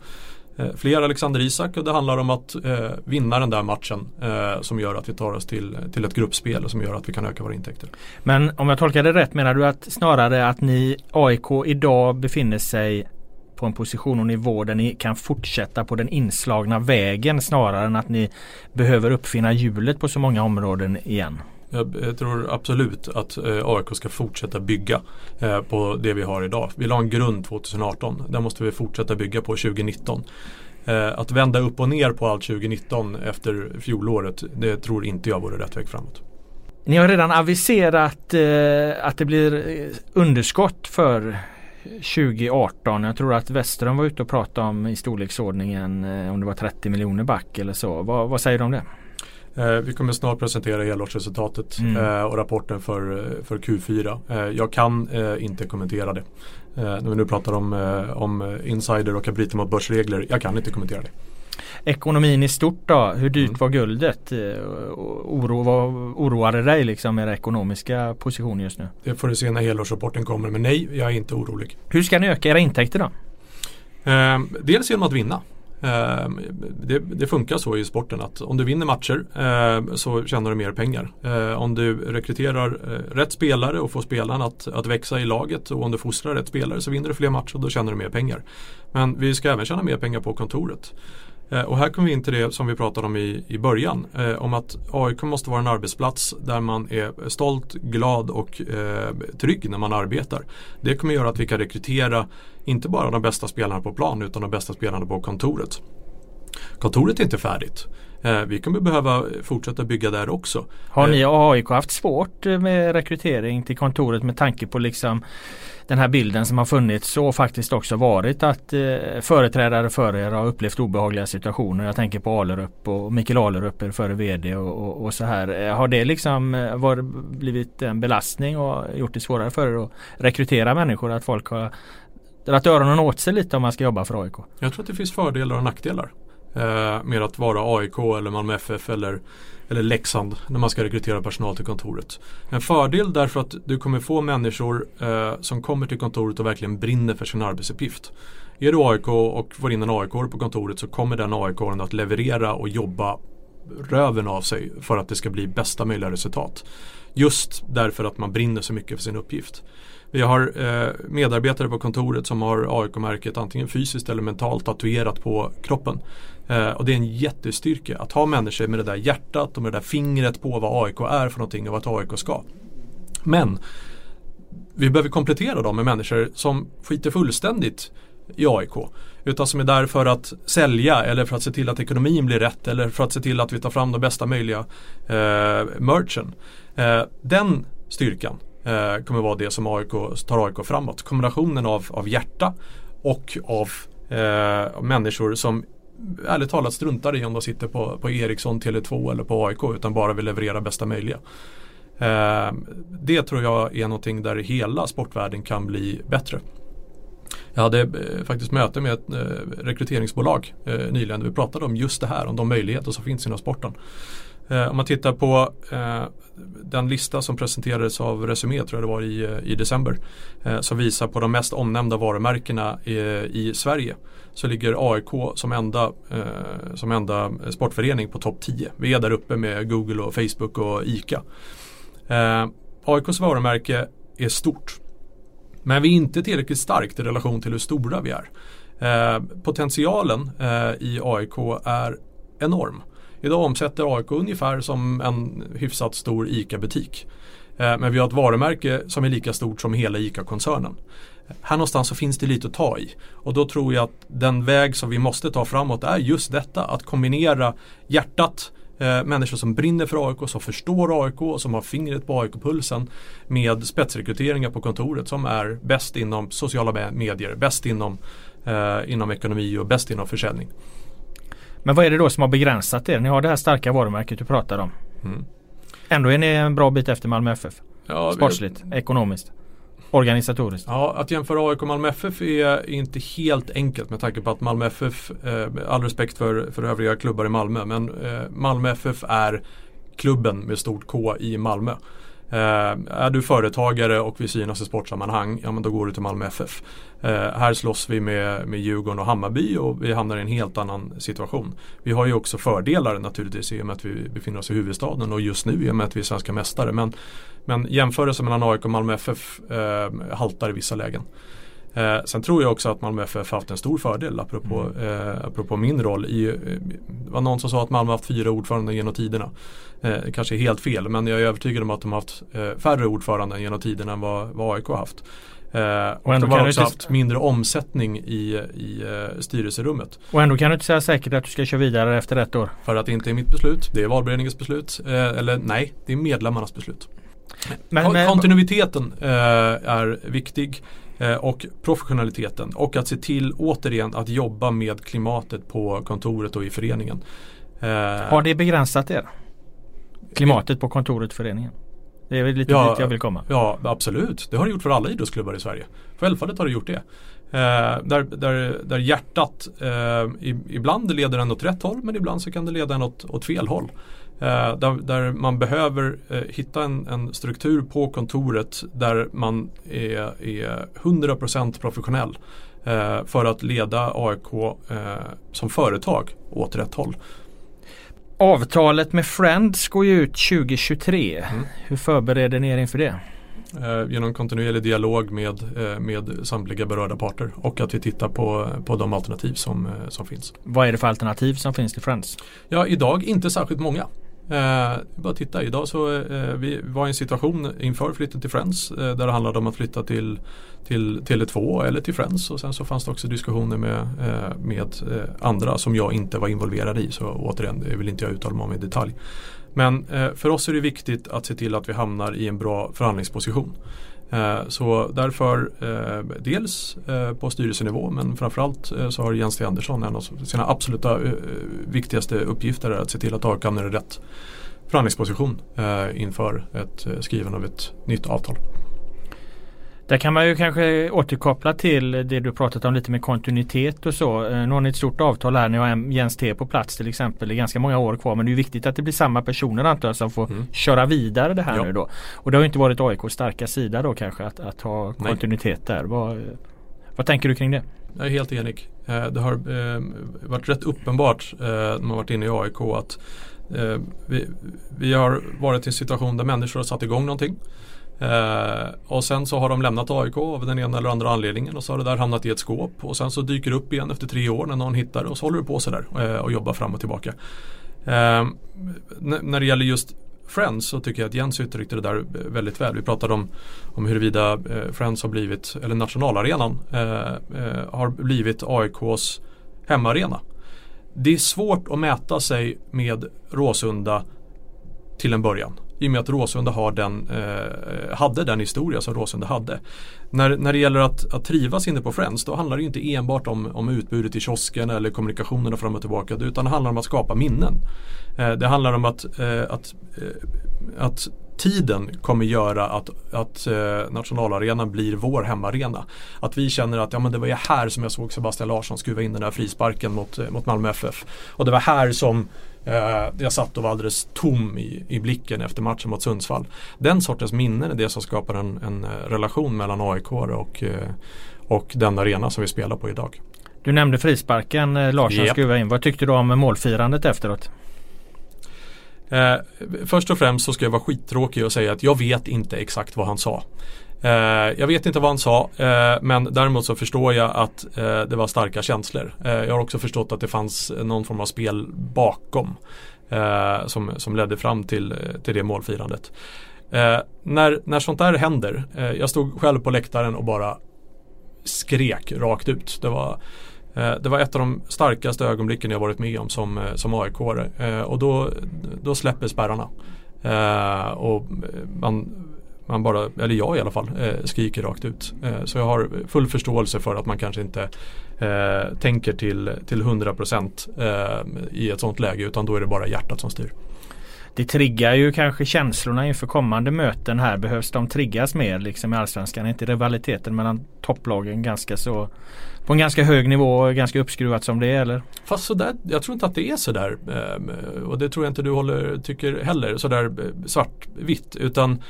S2: Eh, fler Alexander Isak och det handlar om att eh, vinna den där matchen eh, som gör att vi tar oss till, till ett gruppspel och som gör att vi kan öka våra intäkter.
S1: Men om jag tolkar det rätt menar du att snarare att ni AIK idag befinner sig på en position och nivå där ni kan fortsätta på den inslagna vägen snarare än att ni behöver uppfinna hjulet på så många områden igen?
S2: Jag tror absolut att eh, AIK ska fortsätta bygga eh, på det vi har idag. Vi la en grund 2018. Den måste vi fortsätta bygga på 2019. Eh, att vända upp och ner på allt 2019 efter fjolåret, det tror inte jag vore rätt väg framåt.
S1: Ni har redan aviserat eh, att det blir underskott för 2018. Jag tror att Westerholm var ute och pratade om i storleksordningen eh, om det var 30 miljoner back eller så. Vad, vad säger du om det?
S2: Eh, vi kommer snart presentera helårsresultatet mm. eh, och rapporten för, för Q4. Eh, jag kan eh, inte kommentera det. Eh, när vi nu pratar om, eh, om insider och att bryta mot börsregler. Jag kan inte kommentera det.
S1: Ekonomin i stort då, hur dyrt mm. var guldet? Oro, vad oroade dig liksom era ekonomiska position just nu?
S2: Det får du se när helårsrapporten kommer men nej, jag är inte orolig.
S1: Hur ska ni öka era intäkter då?
S2: dels genom att vinna. Ehm, det, det, funkar så i sporten att om du vinner matcher ehm, så tjänar du mer pengar. Ehm, om du rekryterar eh, rätt spelare och får spelarna att, att växa i laget och om du fostrar rätt spelare så vinner du fler matcher och då tjänar du mer pengar. Men vi ska även tjäna mer pengar på kontoret. Eh, och här kommer vi in till det som vi pratade om i, i början. Eh, om att AIK måste vara en arbetsplats där man är stolt, glad och eh, trygg när man arbetar. Det kommer göra att vi kan rekrytera inte bara de bästa spelarna på plan utan de bästa spelarna på kontoret. Kontoret är inte färdigt. Eh, vi kommer behöva fortsätta bygga där också.
S1: Har ni AIK haft svårt med rekrytering till kontoret med tanke på liksom den här bilden som har funnits och faktiskt också varit att eh, företrädare för er har upplevt obehagliga situationer. Jag tänker på Alerup och Mikael Alerup er före VD och, och, och, så här. Eh, har det liksom eh, var, blivit en belastning och gjort det svårare för er att rekrytera människor? Att folk har dragit öronen åt sig lite om man ska jobba för AIK?
S2: Jag tror att det finns fördelar och nackdelar eh, med att vara AIK eller Malmö FF eller, eller Leksand när man ska rekrytera personal till kontoret. En fördel därför att du kommer få människor eh, som kommer till kontoret och verkligen brinner för sin arbetsuppgift. Är du AIK och får in en AIK på kontoret så kommer den AIK att leverera och jobba röven av sig för att det ska bli bästa möjliga resultat. Just därför att man brinner så mycket för sin uppgift. Vi har eh, medarbetare på kontoret som har AIK-märket antingen fysiskt eller mentalt tatuerat på kroppen. Eh, och det är en jättestyrka att ha människor med det där hjärtat och med det där fingret på vad AIK är för någonting och vad AIK ska. Men vi behöver komplettera dem med människor som skiter fullständigt i AIK. Utan som är där för att sälja eller för att se till att ekonomin blir rätt eller för att se till att vi tar fram de bästa möjliga eh, merchen. Eh, den styrkan eh, kommer vara det som AIK, tar AIK framåt. Kombinationen av, av hjärta och av eh, människor som ärligt talat struntar i om de sitter på, på Ericsson, Tele2 eller på AIK utan bara vill leverera bästa möjliga. Eh, det tror jag är någonting där hela sportvärlden kan bli bättre. Jag hade eh, faktiskt möte med ett eh, rekryteringsbolag eh, nyligen där vi pratade om just det här, om de möjligheter som finns inom sporten. Eh, om man tittar på eh, den lista som presenterades av Resumé, tror jag det var i, eh, i december, eh, som visar på de mest omnämnda varumärkena i, i Sverige. Så ligger AIK som enda, eh, som enda sportförening på topp 10. Vi är där uppe med Google och Facebook och ICA. Eh, AIKs varumärke är stort. Men vi är inte tillräckligt starkt i relation till hur stora vi är. Eh, potentialen eh, i AIK är enorm. Idag omsätter AIK ungefär som en hyfsat stor ICA-butik. Eh, men vi har ett varumärke som är lika stort som hela ICA-koncernen. Här någonstans så finns det lite att ta i. Och då tror jag att den väg som vi måste ta framåt är just detta. Att kombinera hjärtat eh, människor som brinner för AIK, som förstår AIK och som har fingret på AIK-pulsen med spetsrekryteringar på kontoret som är bäst inom sociala medier, bäst inom, eh, inom ekonomi och bäst inom försäljning.
S1: Men vad är det då som har begränsat er? Ni har det här starka varumärket du pratar om. Mm. Ändå är ni en bra bit efter Malmö FF. Ja, Sportsligt, vi... ekonomiskt. Organisatoriskt.
S2: Ja, att jämföra AIK och Malmö FF är inte helt enkelt med tanke på att Malmö FF, eh, all respekt för, för övriga klubbar i Malmö, men eh, Malmö FF är klubben med stort K i Malmö. Eh, är du företagare och vill synas i sportsammanhang, ja men då går du till Malmö FF. Eh, här slåss vi med, med Djurgården och Hammarby och vi hamnar i en helt annan situation. Vi har ju också fördelar naturligtvis i och med att vi befinner oss i huvudstaden och just nu i och med att vi är svenska mästare. Men, men jämförelsen mellan AIK och Malmö FF eh, haltar i vissa lägen. Eh, sen tror jag också att Malmö FF haft en stor fördel apropå, mm. eh, apropå min roll. I, eh, det var någon som sa att Malmö haft fyra ordföranden genom tiderna. Eh, kanske helt fel men jag är övertygad om att de haft eh, färre ordföranden genom tiderna än vad, vad AIK haft. Eh, och, ändå de har också haft mindre omsättning i, i uh, styrelserummet.
S1: Och ändå kan du inte säga säkert att du ska köra vidare efter ett år?
S2: För att det inte är mitt beslut. Det är valberedningens beslut. Eh, eller nej, det är medlemmarnas beslut. Men, men, Kontinuiteten eh, är viktig. Eh, och professionaliteten och att se till återigen att jobba med klimatet på kontoret och i föreningen.
S1: Eh, Har det begränsat er? Klimatet på kontoret föreningen? Det är väl lite
S2: ja,
S1: dit jag vill komma.
S2: Ja absolut, det har det gjort för alla idrottsklubbar i Sverige. Självfallet har det gjort det. Eh, där, där, där hjärtat eh, ibland leder en åt rätt håll men ibland så kan det leda en åt, åt fel håll. Eh, där, där, man behöver eh, hitta en, en, struktur på kontoret där man är, är 100% professionell eh, för att leda AIK eh, som företag åt rätt håll.
S1: Avtalet med Friends går ju ut 2023. Mm. Hur förbereder ni er inför det?
S2: Eh, genom kontinuerlig dialog med, eh, med samtliga berörda parter och att vi tittar på, på de alternativ som, som finns.
S1: Vad är det för alternativ som finns till Friends?
S2: Ja, idag inte särskilt många. Eh, bara titta, idag så eh, vi var i en situation inför flytten till Friends eh, där det handlade om att flytta till, till Tele2 eller till Friends och sen så fanns det också diskussioner med, eh, med eh, andra som jag inte var involverad i så återigen, det vill inte jag uttala mig om i detalj. Men eh, för oss är det viktigt att se till att vi hamnar i en bra förhandlingsposition. Eh, så därför eh, dels eh, på styrelsenivå men framförallt så har Jens T Andersson en av sina absoluta viktigaste uppgifter att se till att AIK är i rätt förhandlingsposition inför ett skrivande av ett nytt avtal.
S1: Där kan man ju kanske återkoppla till det du pratat om lite med kontinuitet och så. Nu har ni ett stort avtal här. Ni har Jens T på plats till exempel. Det är ganska många år kvar men det är viktigt att det blir samma personer antar jag som får mm. köra vidare det här ja. nu då. Och det har inte varit AIKs starka sida då kanske att, att ha kontinuitet Nej. där. Vad, vad tänker du kring det?
S2: Jag är helt enig. Eh, det har eh, varit rätt uppenbart eh, när man varit inne i AIK att vi, vi har varit i en situation där människor har satt igång någonting. Eh, och sen så har de lämnat AIK av den ena eller andra anledningen och så har det där hamnat i ett skåp och sen så dyker det upp igen efter tre år när någon hittar det och så håller du på sådär eh, och jobbar fram och tillbaka. Eh, när det gäller just Friends så tycker jag att Jens uttryckte det där eh, väldigt väl. Vi pratade om, om huruvida eh, Friends har blivit, eller nationalarenan eh, eh, har blivit AIKs hemmaarena. Det är svårt att mäta sig med Råsunda till en början. I och med att Råsunda har den, eh, hade den historia som Råsunda hade. När, när det gäller att, att trivas inne på Friends då handlar det inte enbart om, om utbudet i kiosken eller kommunikationerna fram och tillbaka utan det handlar om att skapa minnen. Eh, det handlar om att, eh, att, eh, att tiden kommer göra att, att eh, nationalarenan blir vår hemmaarena. Att vi känner att ja, men det var ju här som jag såg Sebastian Larsson skruva in den där frisparken mot, eh, mot Malmö FF. Och det var här som Eh, jag satt och var alldeles tom i, i blicken efter matchen mot Sundsvall. Den sortens minnen är det som skapar en, en eh, relation mellan AIK och, eh, och den arena som vi spelar på idag.
S1: Du nämnde frisparken Larsson yep. skruva in. Vad tyckte du om målfirandet efteråt?
S2: Eh, först och främst så ska jag vara skittråkig och säga att jag vet inte exakt vad han sa. Eh, jag vet inte vad han sa eh, men däremot så förstår jag att eh, det var starka känslor. Eh, jag har också förstått att det fanns någon form av spel bakom eh, som, som ledde fram till, till det målfirandet. Eh, när, när sånt där händer, eh, jag stod själv på läktaren och bara skrek rakt ut. Det var Eh, det var ett av de starkaste ögonblicken jag varit med om som, eh, som aik eh, och då, då släpper spärrarna. och man man bara, eller jag i alla fall, skriker rakt ut. Så jag har full förståelse för att man kanske inte tänker till, till 100% i ett sånt läge utan då är det bara hjärtat som styr.
S1: Det triggar ju kanske känslorna inför kommande möten här. Behövs de triggas mer liksom i Allsvenskan? Är inte rivaliteten mellan topplagen ganska så på en ganska hög nivå och ganska uppskruvat som det är eller?
S2: Fast sådär, jag tror inte att det är sådär ehm, och det tror jag inte du håller, tycker heller sådär eh, svartvitt utan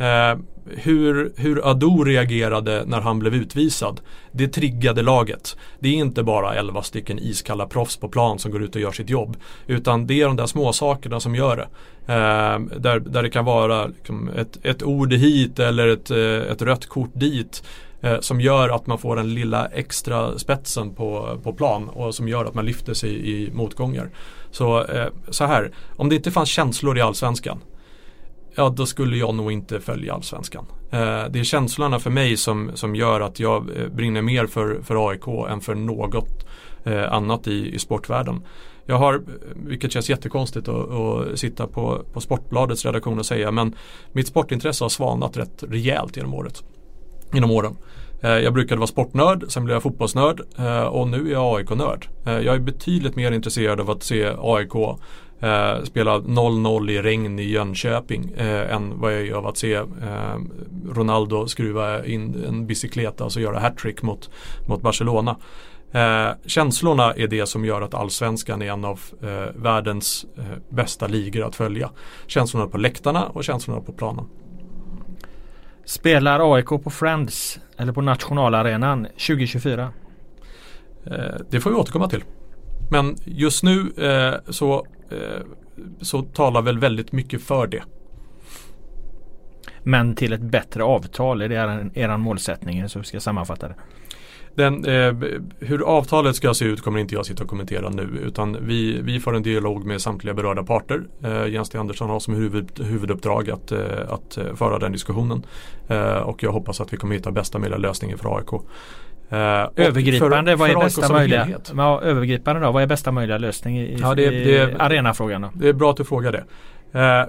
S2: Eh, hur, hur Ado reagerade när han blev utvisad. Det triggade laget. Det är inte bara 11 stycken iskalla proffs på plan som går ut och gör sitt jobb. Utan det är de där små sakerna som gör det. Eh, där, där det kan vara liksom ett, ett ord hit eller ett, eh, ett rött kort dit. Eh, som gör att man får den lilla extra spetsen på, på plan och som gör att man lyfter sig i motgångar. Så, eh, så här, om det inte fanns känslor i Allsvenskan ja då skulle jag nog inte följa allsvenskan. Eh, det är känslorna för mig som, som gör att jag eh, brinner mer för, för AIK än för något eh, annat i, i sportvärlden. Jag har, vilket känns jättekonstigt att, att sitta på, på Sportbladets redaktion och säga, men mitt sportintresse har svanat rätt rejält genom året. Genom åren. Eh, jag brukade vara sportnörd, sen blev jag fotbollsnörd eh, och nu är jag AIK-nörd. Eh, jag är betydligt mer intresserad av att se AIK spela 0-0 i regn i Jönköping än vad jag är av att se Ronaldo skruva in en bicykleta och så göra hattrick mot, mot Barcelona. Eh, känslorna är det som gör att allsvenskan är en av eh, världens eh, bästa ligor att följa. Känslorna på läktarna och känslorna på planen.
S1: Spelar AIK på Friends eller på nationalarenan 2024?
S2: Eh, det får vi återkomma till. Men just nu eh, så, eh, så talar väl väldigt mycket för det.
S1: Men till ett bättre avtal, är det er, er målsättning så vi ska sammanfatta det?
S2: Den, eh, hur avtalet ska se ut kommer inte jag sitta och kommentera nu utan vi, vi får en dialog med samtliga berörda parter. Eh, Jens T. Andersson har som huvud, huvuduppdrag att, eh, att eh, föra den diskussionen. Eh, och jag hoppas att vi kommer hitta bästa möjliga lösningen för AIK.
S1: Eh, övergripande, för, vad är för bästa möjliga, ja, övergripande då, vad är bästa möjliga lösning i, ja, det, i det, arenafrågan? Då?
S2: Det är bra att du frågar det.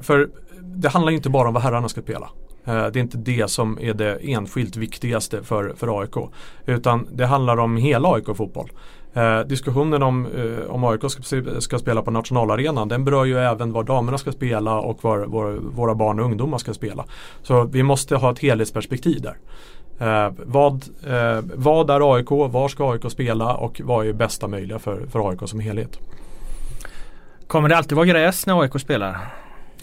S2: För det handlar inte bara om vad herrarna ska spela. Eh, det är inte det som är det enskilt viktigaste för, för AIK. Utan det handlar om hela AIK fotboll. Eh, diskussionen om, eh, om AIK ska, ska, spela på nationalarenan den berör ju även var damerna ska spela och var, var våra barn och ungdomar ska spela. Så vi måste ha ett helhetsperspektiv där. Eh, vad, eh, vad är AIK, var ska AIK spela och vad är bästa möjliga för, för AIK som helhet.
S1: Kommer det alltid vara gräs när AIK spelar?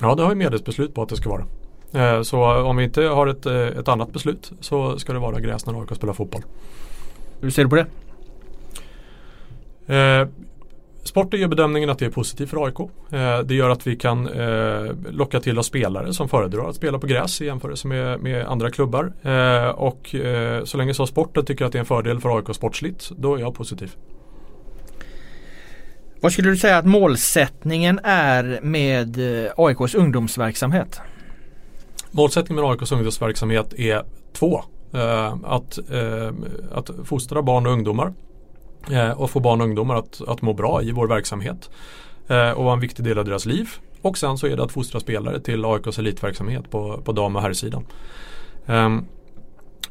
S2: Ja det har ju medelsbeslut på att det ska vara. Eh, så om vi inte har ett, eh, ett annat beslut så ska det vara gräs när AIK spelar fotboll.
S1: Hur ser du på det?
S2: Eh, sporten gör bedömningen att det är positivt för AIK. Eh, det gör att vi kan eh, locka till oss spelare som föredrar att spela på gräs i jämförelse med, med andra klubbar. Och så länge så sporten tycker att det är en fördel för AIK sportsligt, då är jag positiv.
S1: Vad skulle du säga att målsättningen är med AIKs ungdomsverksamhet?
S2: Målsättningen med AIKs ungdomsverksamhet är två. Eh, att, eh, att fostra barn och ungdomar eh, och få barn och ungdomar att, att må bra i vår verksamhet eh, och vara en viktig del av deras liv. Och sen så är det att fostra spelare till AIKs elitverksamhet på, på dam och herrsidan. Ehm,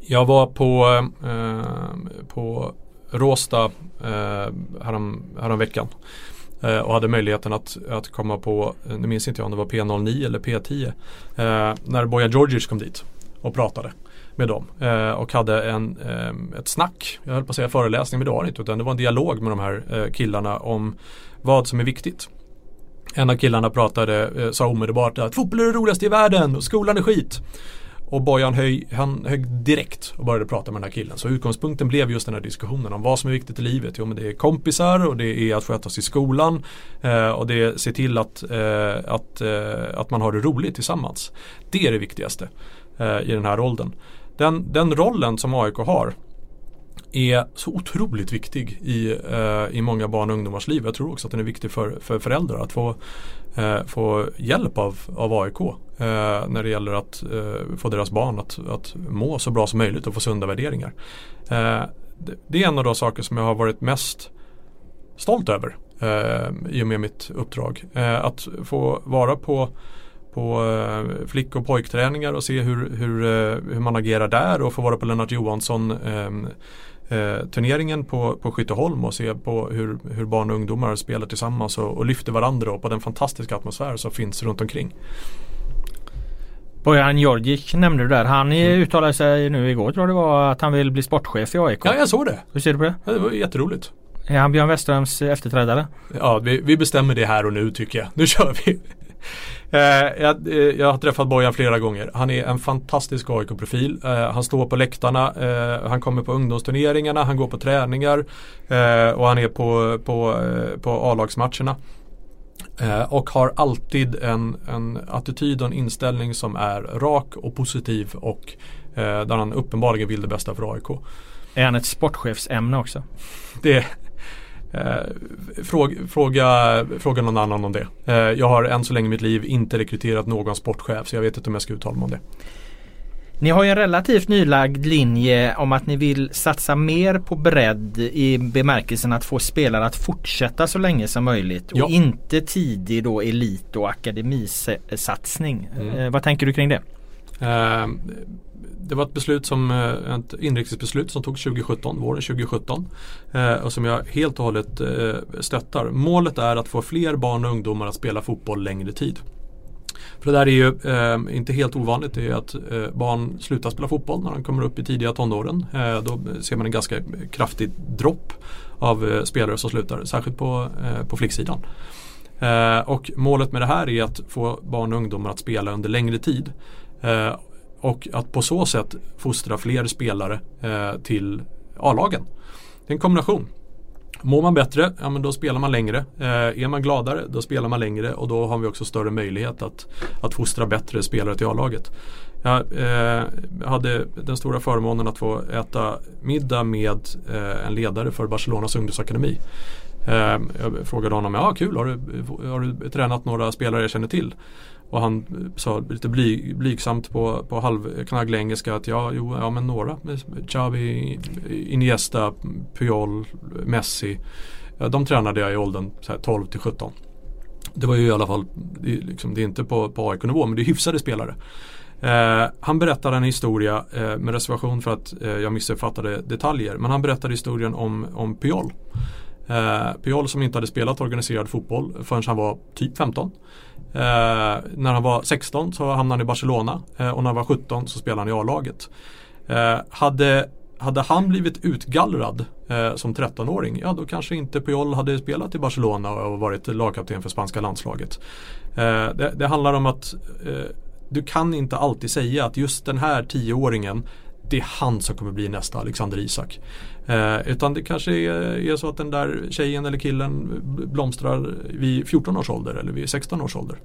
S2: jag var på, eh, på Råsta eh, härom, häromveckan. veckan Eh, och hade möjligheten att, att komma på, eh, nu minns inte jag om det var P09 eller P10 eh, när Boja Georgic kom dit och pratade med dem eh, och hade en, eh, ett snack, jag höll på att säga föreläsning men det var det inte utan det var en dialog med de här eh, killarna om vad som är viktigt. En av killarna pratade, eh, sa omedelbart att fotboll är det roligaste i världen och skolan är skit. Och Bojan höj, han högg direkt och började prata med den här killen. Så utgångspunkten blev just den här diskussionen om vad som är viktigt i livet. Jo men det är kompisar och det är att sköta sig i skolan. Eh, och det är att se till att, eh, att, eh, att man har det roligt tillsammans. Det är det viktigaste eh, i den här åldern. Den, den rollen som AIK har är så otroligt viktig i, eh, i många barn och ungdomars liv. Jag tror också att den är viktig för, för föräldrar att få, eh, få hjälp av, av AIK eh, när det gäller att eh, få deras barn att, att må så bra som möjligt och få sunda värderingar. Eh, det, det, är en av de saker som jag har varit mest stolt över eh, i och med mitt uppdrag. Eh, att få vara på på eh, flick och pojkträningar och se hur, hur, eh, hur man agerar där och få vara på Lennart Johansson eh, eh, turneringen på, på Skytteholm och se på hur, hur barn och ungdomar spelar tillsammans och, och lyfter varandra och på den fantastiska atmosfär som finns runt omkring.
S1: Bojan Georgic nämnde du där. Han mm. uttalade sig nu igår tror jag det var att han vill bli sportchef i AIK.
S2: Ja jag såg det.
S1: Hur ser du på det?
S2: Ja, det var jätteroligt.
S1: Är han Björn Westerholms efterträdare?
S2: Ja vi, vi bestämmer det här och nu tycker jag. Nu kör vi. Eh, jag, eh, jag, har träffat Bojan flera gånger. Han är en fantastisk AIK-profil. Eh, han står på läktarna, eh, han kommer på ungdomsturneringarna, han går på träningar eh, och han är på, på, eh, på A-lagsmatcherna. och har alltid en, en attityd och en inställning som är rak och positiv och där han uppenbarligen vill det bästa för AIK.
S1: Är han ett sportchefsämne också?
S2: Det, Eh, fråga, fråga, fråga någon annan om det. Eh, jag har än så länge i mitt liv inte rekryterat någon sportchef så jag vet inte om jag ska uttala mig om det.
S1: Ni har ju en relativt nylagd linje om att ni vill satsa mer på bredd i bemärkelsen att få spelare att fortsätta så länge som möjligt och ja. inte tidig då elit och akademisatsning. Mm. Eh, vad tänker du kring det?
S2: Ehm, det var ett beslut som, eh, ett inrikesbeslut som togs 2017, våren 2017 eh, och som jag helt och hållet eh, stöttar. Målet är att få fler barn och ungdomar att spela fotboll längre tid. För det där är ju eh, inte helt ovanligt det är att eh, barn slutar spela fotboll när de kommer upp i tidiga tonåren. Eh, då ser man en ganska kraftig dropp av spelare som slutar, särskilt på, på flicksidan. och målet med det här är att få barn och ungdomar att spela under längre tid. Eh, och att på så sätt fostra fler spelare eh, till A-lagen. Det är en kombination. Mår man bättre, ja men då spelar man längre. Eh, är man gladare, då spelar man längre och då har vi också större möjlighet att, att fostra bättre spelare till A-laget. Eh, jag eh, hade den stora förmånen att få äta middag med eh, en ledare för Barcelonas ungdomsakademi. Eh, jag frågade honom, ja kul, har du, har du tränat några spelare jag känner till? Och han sa lite bly, blygsamt på, på halvknagglig engelska att ja, jo, ja men några. Xavi, Iniesta, Puyol, Messi. De tränade jag i åldern 12 till 17. Det var ju i alla fall, det, liksom, det är inte på, på AIK-nivå men det är hyfsade spelare. Eh, han berättade en historia eh, med reservation för att eh, jag missuppfattade detaljer. Men han berättade historien om, om Puyol. Eh, Puyol som inte hade spelat organiserad fotboll förrän han var typ 15. Eh, när han var 16 så hamnade han i Barcelona eh, och när han var 17 så spelade han i A-laget. Eh, hade, hade han blivit utgallrad eh, som 13-åring, ja då kanske inte Puyol hade spelat i Barcelona och varit lagkapten för spanska landslaget. Eh, det, det, handlar om att eh, du kan inte alltid säga att just den här 10-åringen det är han som kommer bli nästa Alexander Isak. Eh, utan det kanske är, är, så att den där tjejen eller killen blomstrar vid 14 års ålder eller vid 16 års ålder.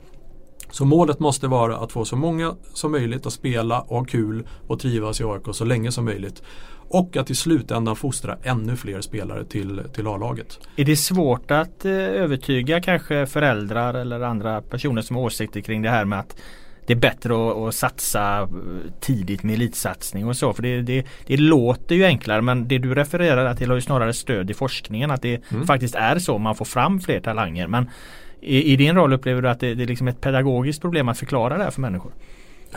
S2: Så målet måste vara att få så många som möjligt att spela och ha kul och trivas i AIK så länge som möjligt. Och att i slutändan fostra ännu fler spelare till, till A-laget.
S1: Är det svårt att eh, övertyga kanske föräldrar eller andra personer som har åsikter kring det här med att det är bättre att, att, satsa tidigt med elitsatsning och så. För det, det, det, låter ju enklare men det du refererar till har ju snarare stöd i forskningen att det mm. faktiskt är så man får fram fler talanger. Men i, i din roll upplever du att det, det är liksom ett pedagogiskt problem att förklara det här för människor?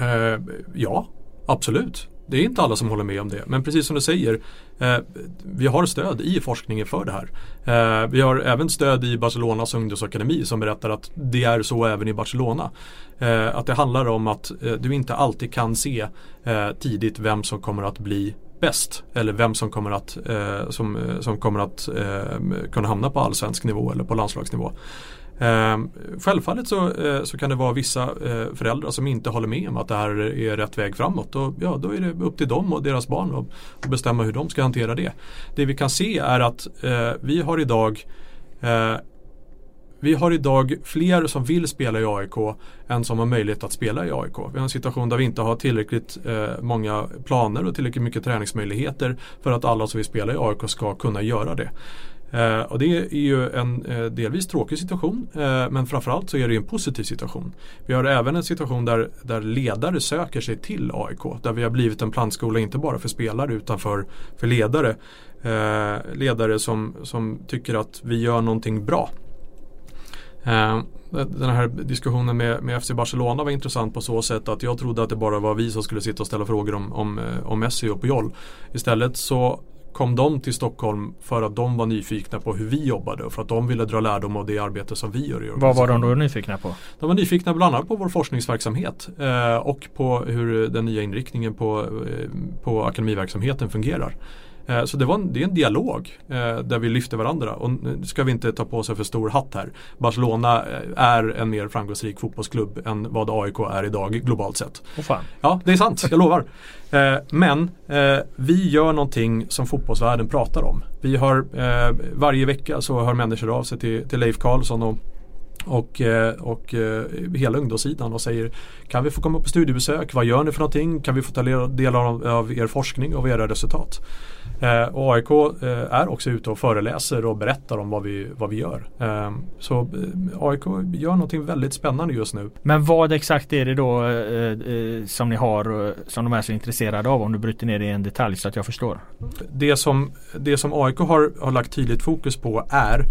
S2: Uh, ja, absolut. Det är inte alla som håller med om det. Men precis som du säger, eh, vi har stöd i forskningen för det här. Eh, vi har även stöd i Barcelonas ungdomsakademi som berättar att det är så även i Barcelona. Eh, att det handlar om att eh, du inte alltid kan se eh, tidigt vem som kommer att bli bäst. Eller vem som kommer att, eh, som, eh, som kommer att eh, kunna hamna på allsvensk nivå eller på landslagsnivå. Eh, självfallet så, eh, så kan det vara vissa eh, föräldrar som inte håller med om att det här är rätt väg framåt. Och ja, då är det upp till dem och deras barn att bestämma hur de ska hantera det. Det vi kan se är att eh, vi har idag eh, vi har idag fler som vill spela i AIK än som har möjlighet att spela i AIK. Vi har en situation där vi inte har tillräckligt eh, många planer och tillräckligt mycket träningsmöjligheter för att alla som vill spela i AIK ska kunna göra det. Eh, och det är ju en eh, delvis tråkig situation eh, men framförallt så är det en positiv situation. Vi har även en situation där, där ledare söker sig till AIK. Där vi har blivit en plantskola inte bara för spelare utan för, för ledare. Eh, ledare som, som tycker att vi gör någonting bra. Eh, den här diskussionen med, med FC Barcelona var intressant på så sätt att jag trodde att det bara var vi som skulle sitta och ställa frågor om, om, eh, om Messi och Puyol. Istället så kom de till Stockholm för att de var nyfikna på hur vi jobbade och för att de ville dra lärdom av det arbete som vi gör i
S1: Vad var de då nyfikna på?
S2: De var nyfikna bland annat på vår forskningsverksamhet eh, och på hur den nya inriktningen på, eh, på akademiverksamheten fungerar. Eh, så det, var en, det är en dialog eh, där vi lyfter varandra och nu ska vi inte ta på sig för stor hatt här. Barcelona eh, är en mer framgångsrik fotbollsklubb än vad AIK är idag globalt sett.
S1: Oh
S2: ja, det är sant, jag lovar. Men vi gör någonting som fotbollsvärlden pratar om. Vi har varje vecka så hör människor av sig till, till Leif Karlsson och och, och hela ungdomssidan och säger Kan vi få komma på studiebesök? Vad gör ni för någonting? Kan vi få ta del av, av er forskning och era resultat? Eh, och AIK eh, är också ute och föreläser och berättar om vad vi, vad vi gör. Eh, så eh, AIK gör någonting väldigt spännande just nu.
S1: Men vad exakt är det då eh, eh, som ni har som de är så intresserade av om du bryter ner det i en detalj så att jag förstår?
S2: Det som, det som AIK har, har lagt tydligt fokus på är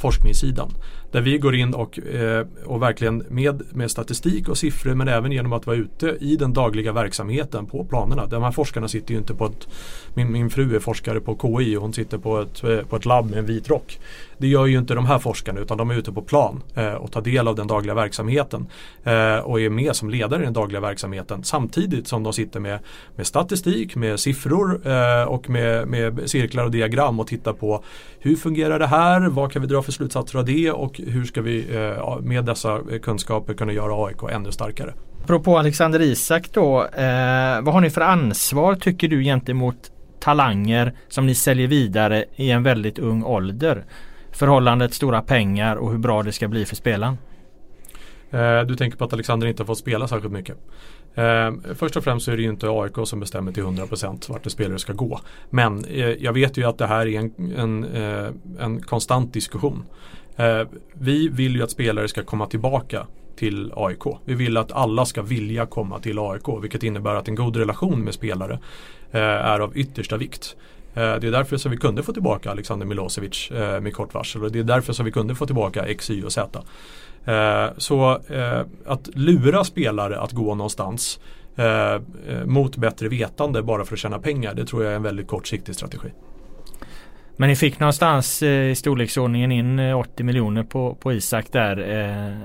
S2: forskningssidan. Där vi går in och, eh, och verkligen med, med statistik och siffror men även genom att vara ute i den dagliga verksamheten på planerna. De här forskarna sitter ju inte på ett, min, min fru är forskare på KI och hon sitter på ett, eh, på ett labb med en vit rock. Det gör ju inte de här forskarna utan de är ute på plan eh, och tar del av den dagliga verksamheten eh, och är med som ledare i den dagliga verksamheten samtidigt som de sitter med, med statistik, med siffror eh, och med, med cirklar och diagram och tittar på hur fungerar det här, vad kan vi dra för slutsatser av det och hur ska vi eh, med dessa kunskaper kunna göra AIK ännu starkare.
S1: Apropå Alexander Isak då, eh, vad har ni för ansvar tycker du gentemot talanger som ni säljer vidare i en väldigt ung ålder. Förhållandet stora pengar och hur bra det ska bli för spelaren.
S2: Eh, du tänker på att Alexander inte har fått spela särskilt mycket. Eh, först och främst så är det ju inte AIK som bestämmer till 100% vart en spelare ska gå. Men eh, jag vet ju att det här är en, en, eh, en konstant diskussion. Eh, vi vill ju att spelare ska komma tillbaka till AIK. Vi vill att alla ska vilja komma till AIK vilket innebär att en god relation med spelare eh, är av yttersta vikt. Eh, det är därför som vi kunde få tillbaka Alexander Milosevic eh, med kort varsel och det är därför som vi kunde få tillbaka X, Y och Z. Eh, så att lura spelare att gå någonstans mot bättre vetande bara för att tjäna pengar det tror jag är en väldigt kortsiktig strategi.
S1: Men ni fick någonstans eh, i storleksordningen in eh, 80 miljoner på, på Isak där. Eh.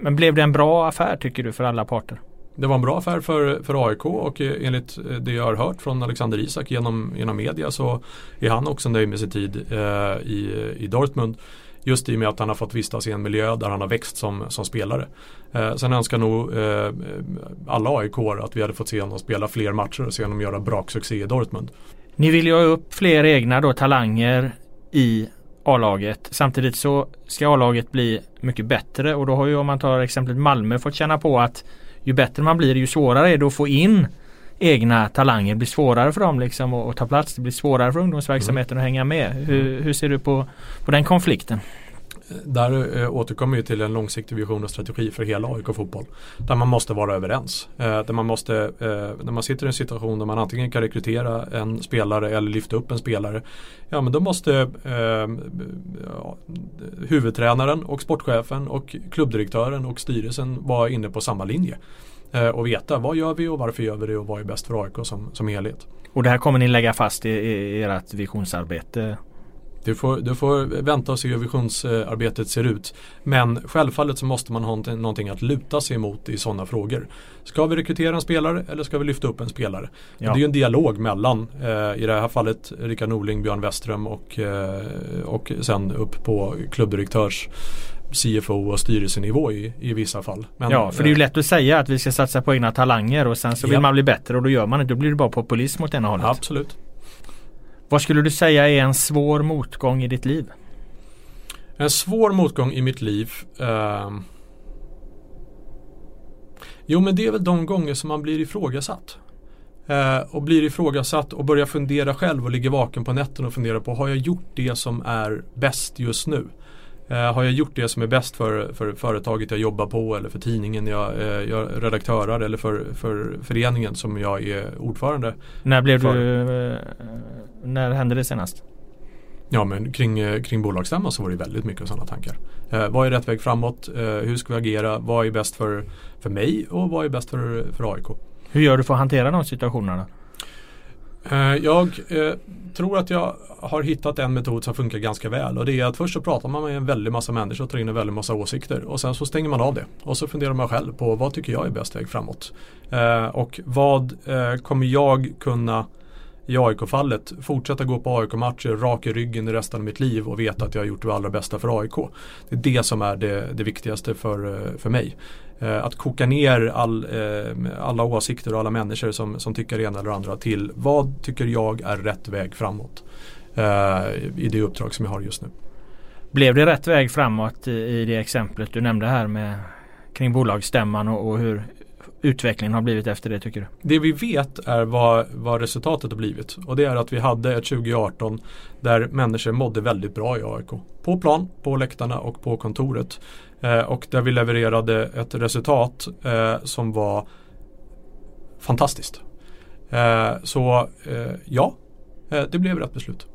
S1: Men blev det en bra affär tycker du för alla parter?
S2: Det var en bra affär för, för AIK och enligt det jag har hört från Alexander Isak genom, genom media så är han också nöjd med sin tid eh, i, i Dortmund. Just i och med att han har fått vistas i en miljö där han har växt som, som spelare. Eh, sen önskar nog eh, alla AIK att vi hade fått se honom spela fler matcher och se honom göra braksuccé i Dortmund.
S1: Ni vill ju ha upp fler egna då talanger i A-laget. Samtidigt så ska A-laget bli mycket bättre och då har ju om man tar exemplet Malmö fått känna på att ju bättre man blir ju svårare är det att få in egna talanger. Det blir svårare för dem liksom att, ta plats. Det blir svårare för ungdomsverksamheten mm. att hänga med. Hur, hur ser du på, på den konflikten?
S2: Där eh, återkommer vi till en långsiktig vision och strategi för hela AIK fotboll. Där man måste vara överens. Eh, där man måste, eh, när man sitter i en situation där man antingen kan rekrytera en spelare eller lyfta upp en spelare. Ja men då måste ehm, ja, huvudtränaren och sportchefen och klubbdirektören och styrelsen vara inne på samma linje. Och veta vad gör vi och varför gör vi det och vad är bäst för AIK som, som helhet.
S1: Och det här kommer ni lägga fast i, i ert visionsarbete?
S2: Du får, du får vänta och se hur visionsarbetet ser ut. Men självfallet så måste man ha någonting att luta sig emot i sådana frågor. Ska vi rekrytera en spelare eller ska vi lyfta upp en spelare? Ja. Det är en dialog mellan, eh, i det här fallet Rickard Norling, Björn Westström och, eh, och sen upp på klubbdirektörs CFO och styrelsenivå i, i vissa fall.
S1: Men, ja, för det är ju lätt att säga att vi ska satsa på egna talanger och sen så vill man bli bättre och då gör man det. Då blir det bara populism åt ena hållet.
S2: Absolut.
S1: Vad skulle du säga är en svår motgång i ditt liv?
S2: En svår motgång i mitt liv eh... Jo men det är väl de gånger som man blir ifrågasatt. Eh, och blir ifrågasatt och börjar fundera själv och ligger vaken på nätterna och funderar på har jag gjort det som är bäst just nu? Eh, har jag gjort det som är bäst för, för företaget jag jobbar på eller för tidningen jag, eh, jag redaktörar eller för, för föreningen som jag är ordförande
S1: När blev för. du, eh, när hände det senast?
S2: Ja men kring, kring bolagsstämman så var det väldigt mycket sådana tankar. Eh, vad är rätt väg framåt? Eh, hur ska vi agera? Vad är bäst för, för mig och vad är bäst för, för AIK?
S1: Hur gör du för att hantera de situationerna?
S2: Eh, jag eh, tror att jag har hittat en metod som funkar ganska väl och det är att först så pratar man med en väldig massa människor och tar in en väldig massa åsikter och sen så stänger man av det och så funderar man själv på vad tycker jag är bäst väg framåt. Eh, och vad kommer jag kunna i AIK-fallet fortsätta gå på AIK-matcher rak i ryggen i resten av mitt liv och veta att jag har gjort det allra bästa för AIK. Det är det som är det, det viktigaste för, för mig. Eh, att koka ner all, eh, alla åsikter och alla människor som, som tycker det ena eller andra till vad tycker jag är rätt väg framåt eh, i det uppdrag som jag har just nu.
S1: Blev det rätt väg framåt i det exemplet du nämnde här med kring bolagsstämman och, och hur utvecklingen har blivit efter det tycker du?
S2: Det vi vet är vad, vad resultatet har blivit och det är att vi hade ett 2018 där människor mådde väldigt bra i AIK. På plan, på läktarna och på kontoret. Eh, och där vi levererade ett resultat eh, som var fantastiskt. Eh, så eh, ja, eh, det blev rätt beslut.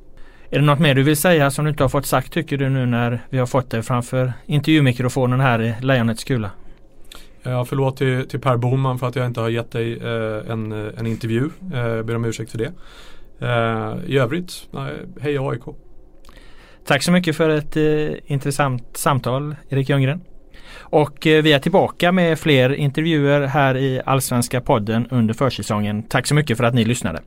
S1: Är det något mer du vill säga som du inte har fått sagt tycker du nu när vi har fått dig framför intervjumikrofonen här i Lejonets kula?
S2: Ja, förlåt till, till Per Boman för att jag inte har gett dig eh, en, eh, en intervju. Eh, jag ber om ursäkt för det. Eh, I övrigt, hej AIK.
S1: Tack så mycket för ett eh, intressant samtal Erik Ljunggren. Och eh, vi är tillbaka med fler intervjuer här i Allsvenska podden under försäsongen. Tack så mycket för att ni lyssnade.